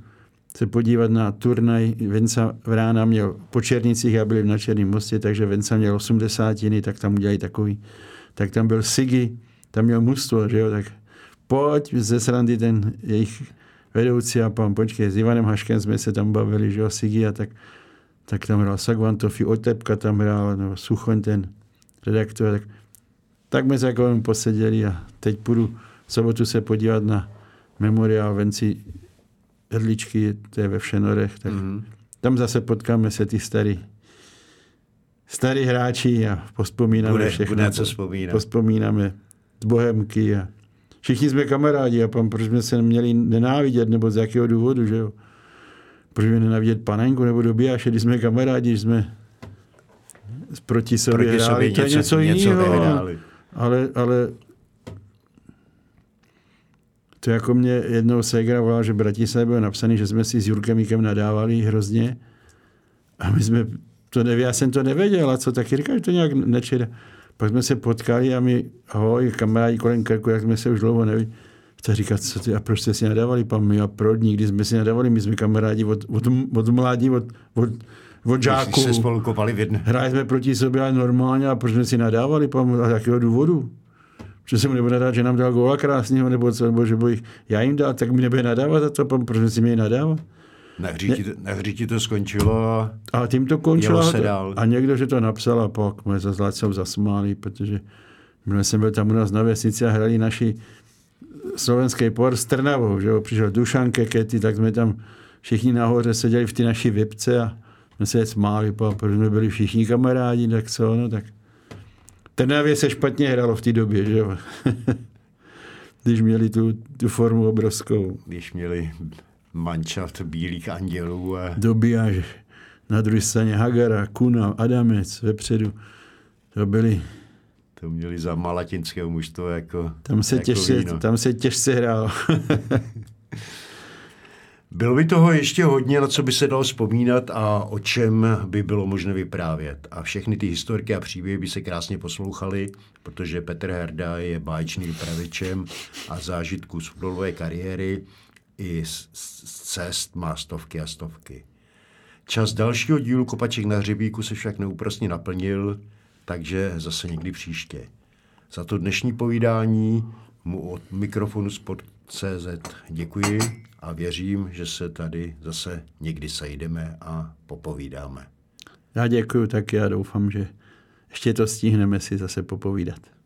se podívat na turnaj. Venca Vrána měl po Černicích, já byl na Černém mostě, takže Venca měl 80, tak tam udělali takový. Tak tam byl Sigi, tam měl mužstvo, že jo, tak pojď ze srandy ten jejich vedoucí a pan, počkej, s Ivanem Haškem jsme se tam bavili, že jo, Sigi a tak, tak tam hrál Sagvantofi, Otepka tam hrál, nebo Suchon ten redaktor, tak tak jsme se jako poseděli a teď půjdu v sobotu se podívat na memoriál Venci Hrdličky, to je ve Všenorech, tak mm-hmm. tam zase potkáme se ty starý starý hráči a pospomínáme bude, všechno. Bude co vzpomínat. Pospomínáme z Bohemky a všichni jsme kamarádi a pan, proč jsme se měli nenávidět, nebo z jakého důvodu, že jo? Proč jsme nenávidět panenku nebo dobijáše, když jsme kamarádi, když jsme proti sobě proti hráli, sobě to je něco, něco jiného ale, ale to jako mě jednou Segra volal, že Bratislav byl napsaný, že jsme si s Jurkem Míkem nadávali hrozně. A my jsme to nevěděli, já jsem to nevěděl, a co taky říkal, že to nějak nečera. Pak jsme se potkali a my, ahoj, kamarádi kolem krku, jak jsme se už dlouho neví. Chce říkat, co ty, a proč jste si nadávali, pan my a proč, nikdy jsme si nadávali, my jsme kamarádi od, od, od mládí, od, od, od žáků. se spolu kopali v jedné. Hráli jsme proti sobě ale normálně a proč jsme si nadávali, pan, a jakého důvodu? Že se mu nebude nadávat, že nám dal góla krásného, nebo co, nebo že bych já jim dal, tak mi nebude nadávat za to, pan, proč jsme si měli nadávat? Na hří, ne. ti, to, na to skončilo a, a tím to končilo. se dál. A někdo, že to napsal a pak jsme se s zasmáli, protože my jsem byl tam u nás na vesnici a hrali naši slovenský por s Trnavou, že jo? přišel Dušan Kekety, tak jsme tam všichni nahoře seděli v ty naší vypce a jsme se smáli, protože jsme byli všichni kamarádi, tak co, no tak Trnavě se špatně hralo v té době, že jo? Když měli tu, tu formu obrovskou. Když měli mančat bílých andělů. A... Dobíjáš na druhé straně Hagara, Kuna, Adamec vepředu. To byli... To měli za malatinského mužstvo jako Tam se, jako těžce, víno. tam se těžce hrál. Bylo by toho ještě hodně, na co by se dalo vzpomínat a o čem by bylo možné vyprávět. A všechny ty historky a příběhy by se krásně poslouchaly, protože Petr Herda je báječným vypravěčem a zážitku z fotbalové kariéry i z cest má stovky a stovky. Čas dalšího dílu Kopaček na hřebíku se však neúprostně naplnil, takže zase někdy příště. Za to dnešní povídání mu od mikrofonu Sport.cz děkuji a věřím, že se tady zase někdy sejdeme a popovídáme. Já děkuji taky a doufám, že ještě to stihneme si zase popovídat.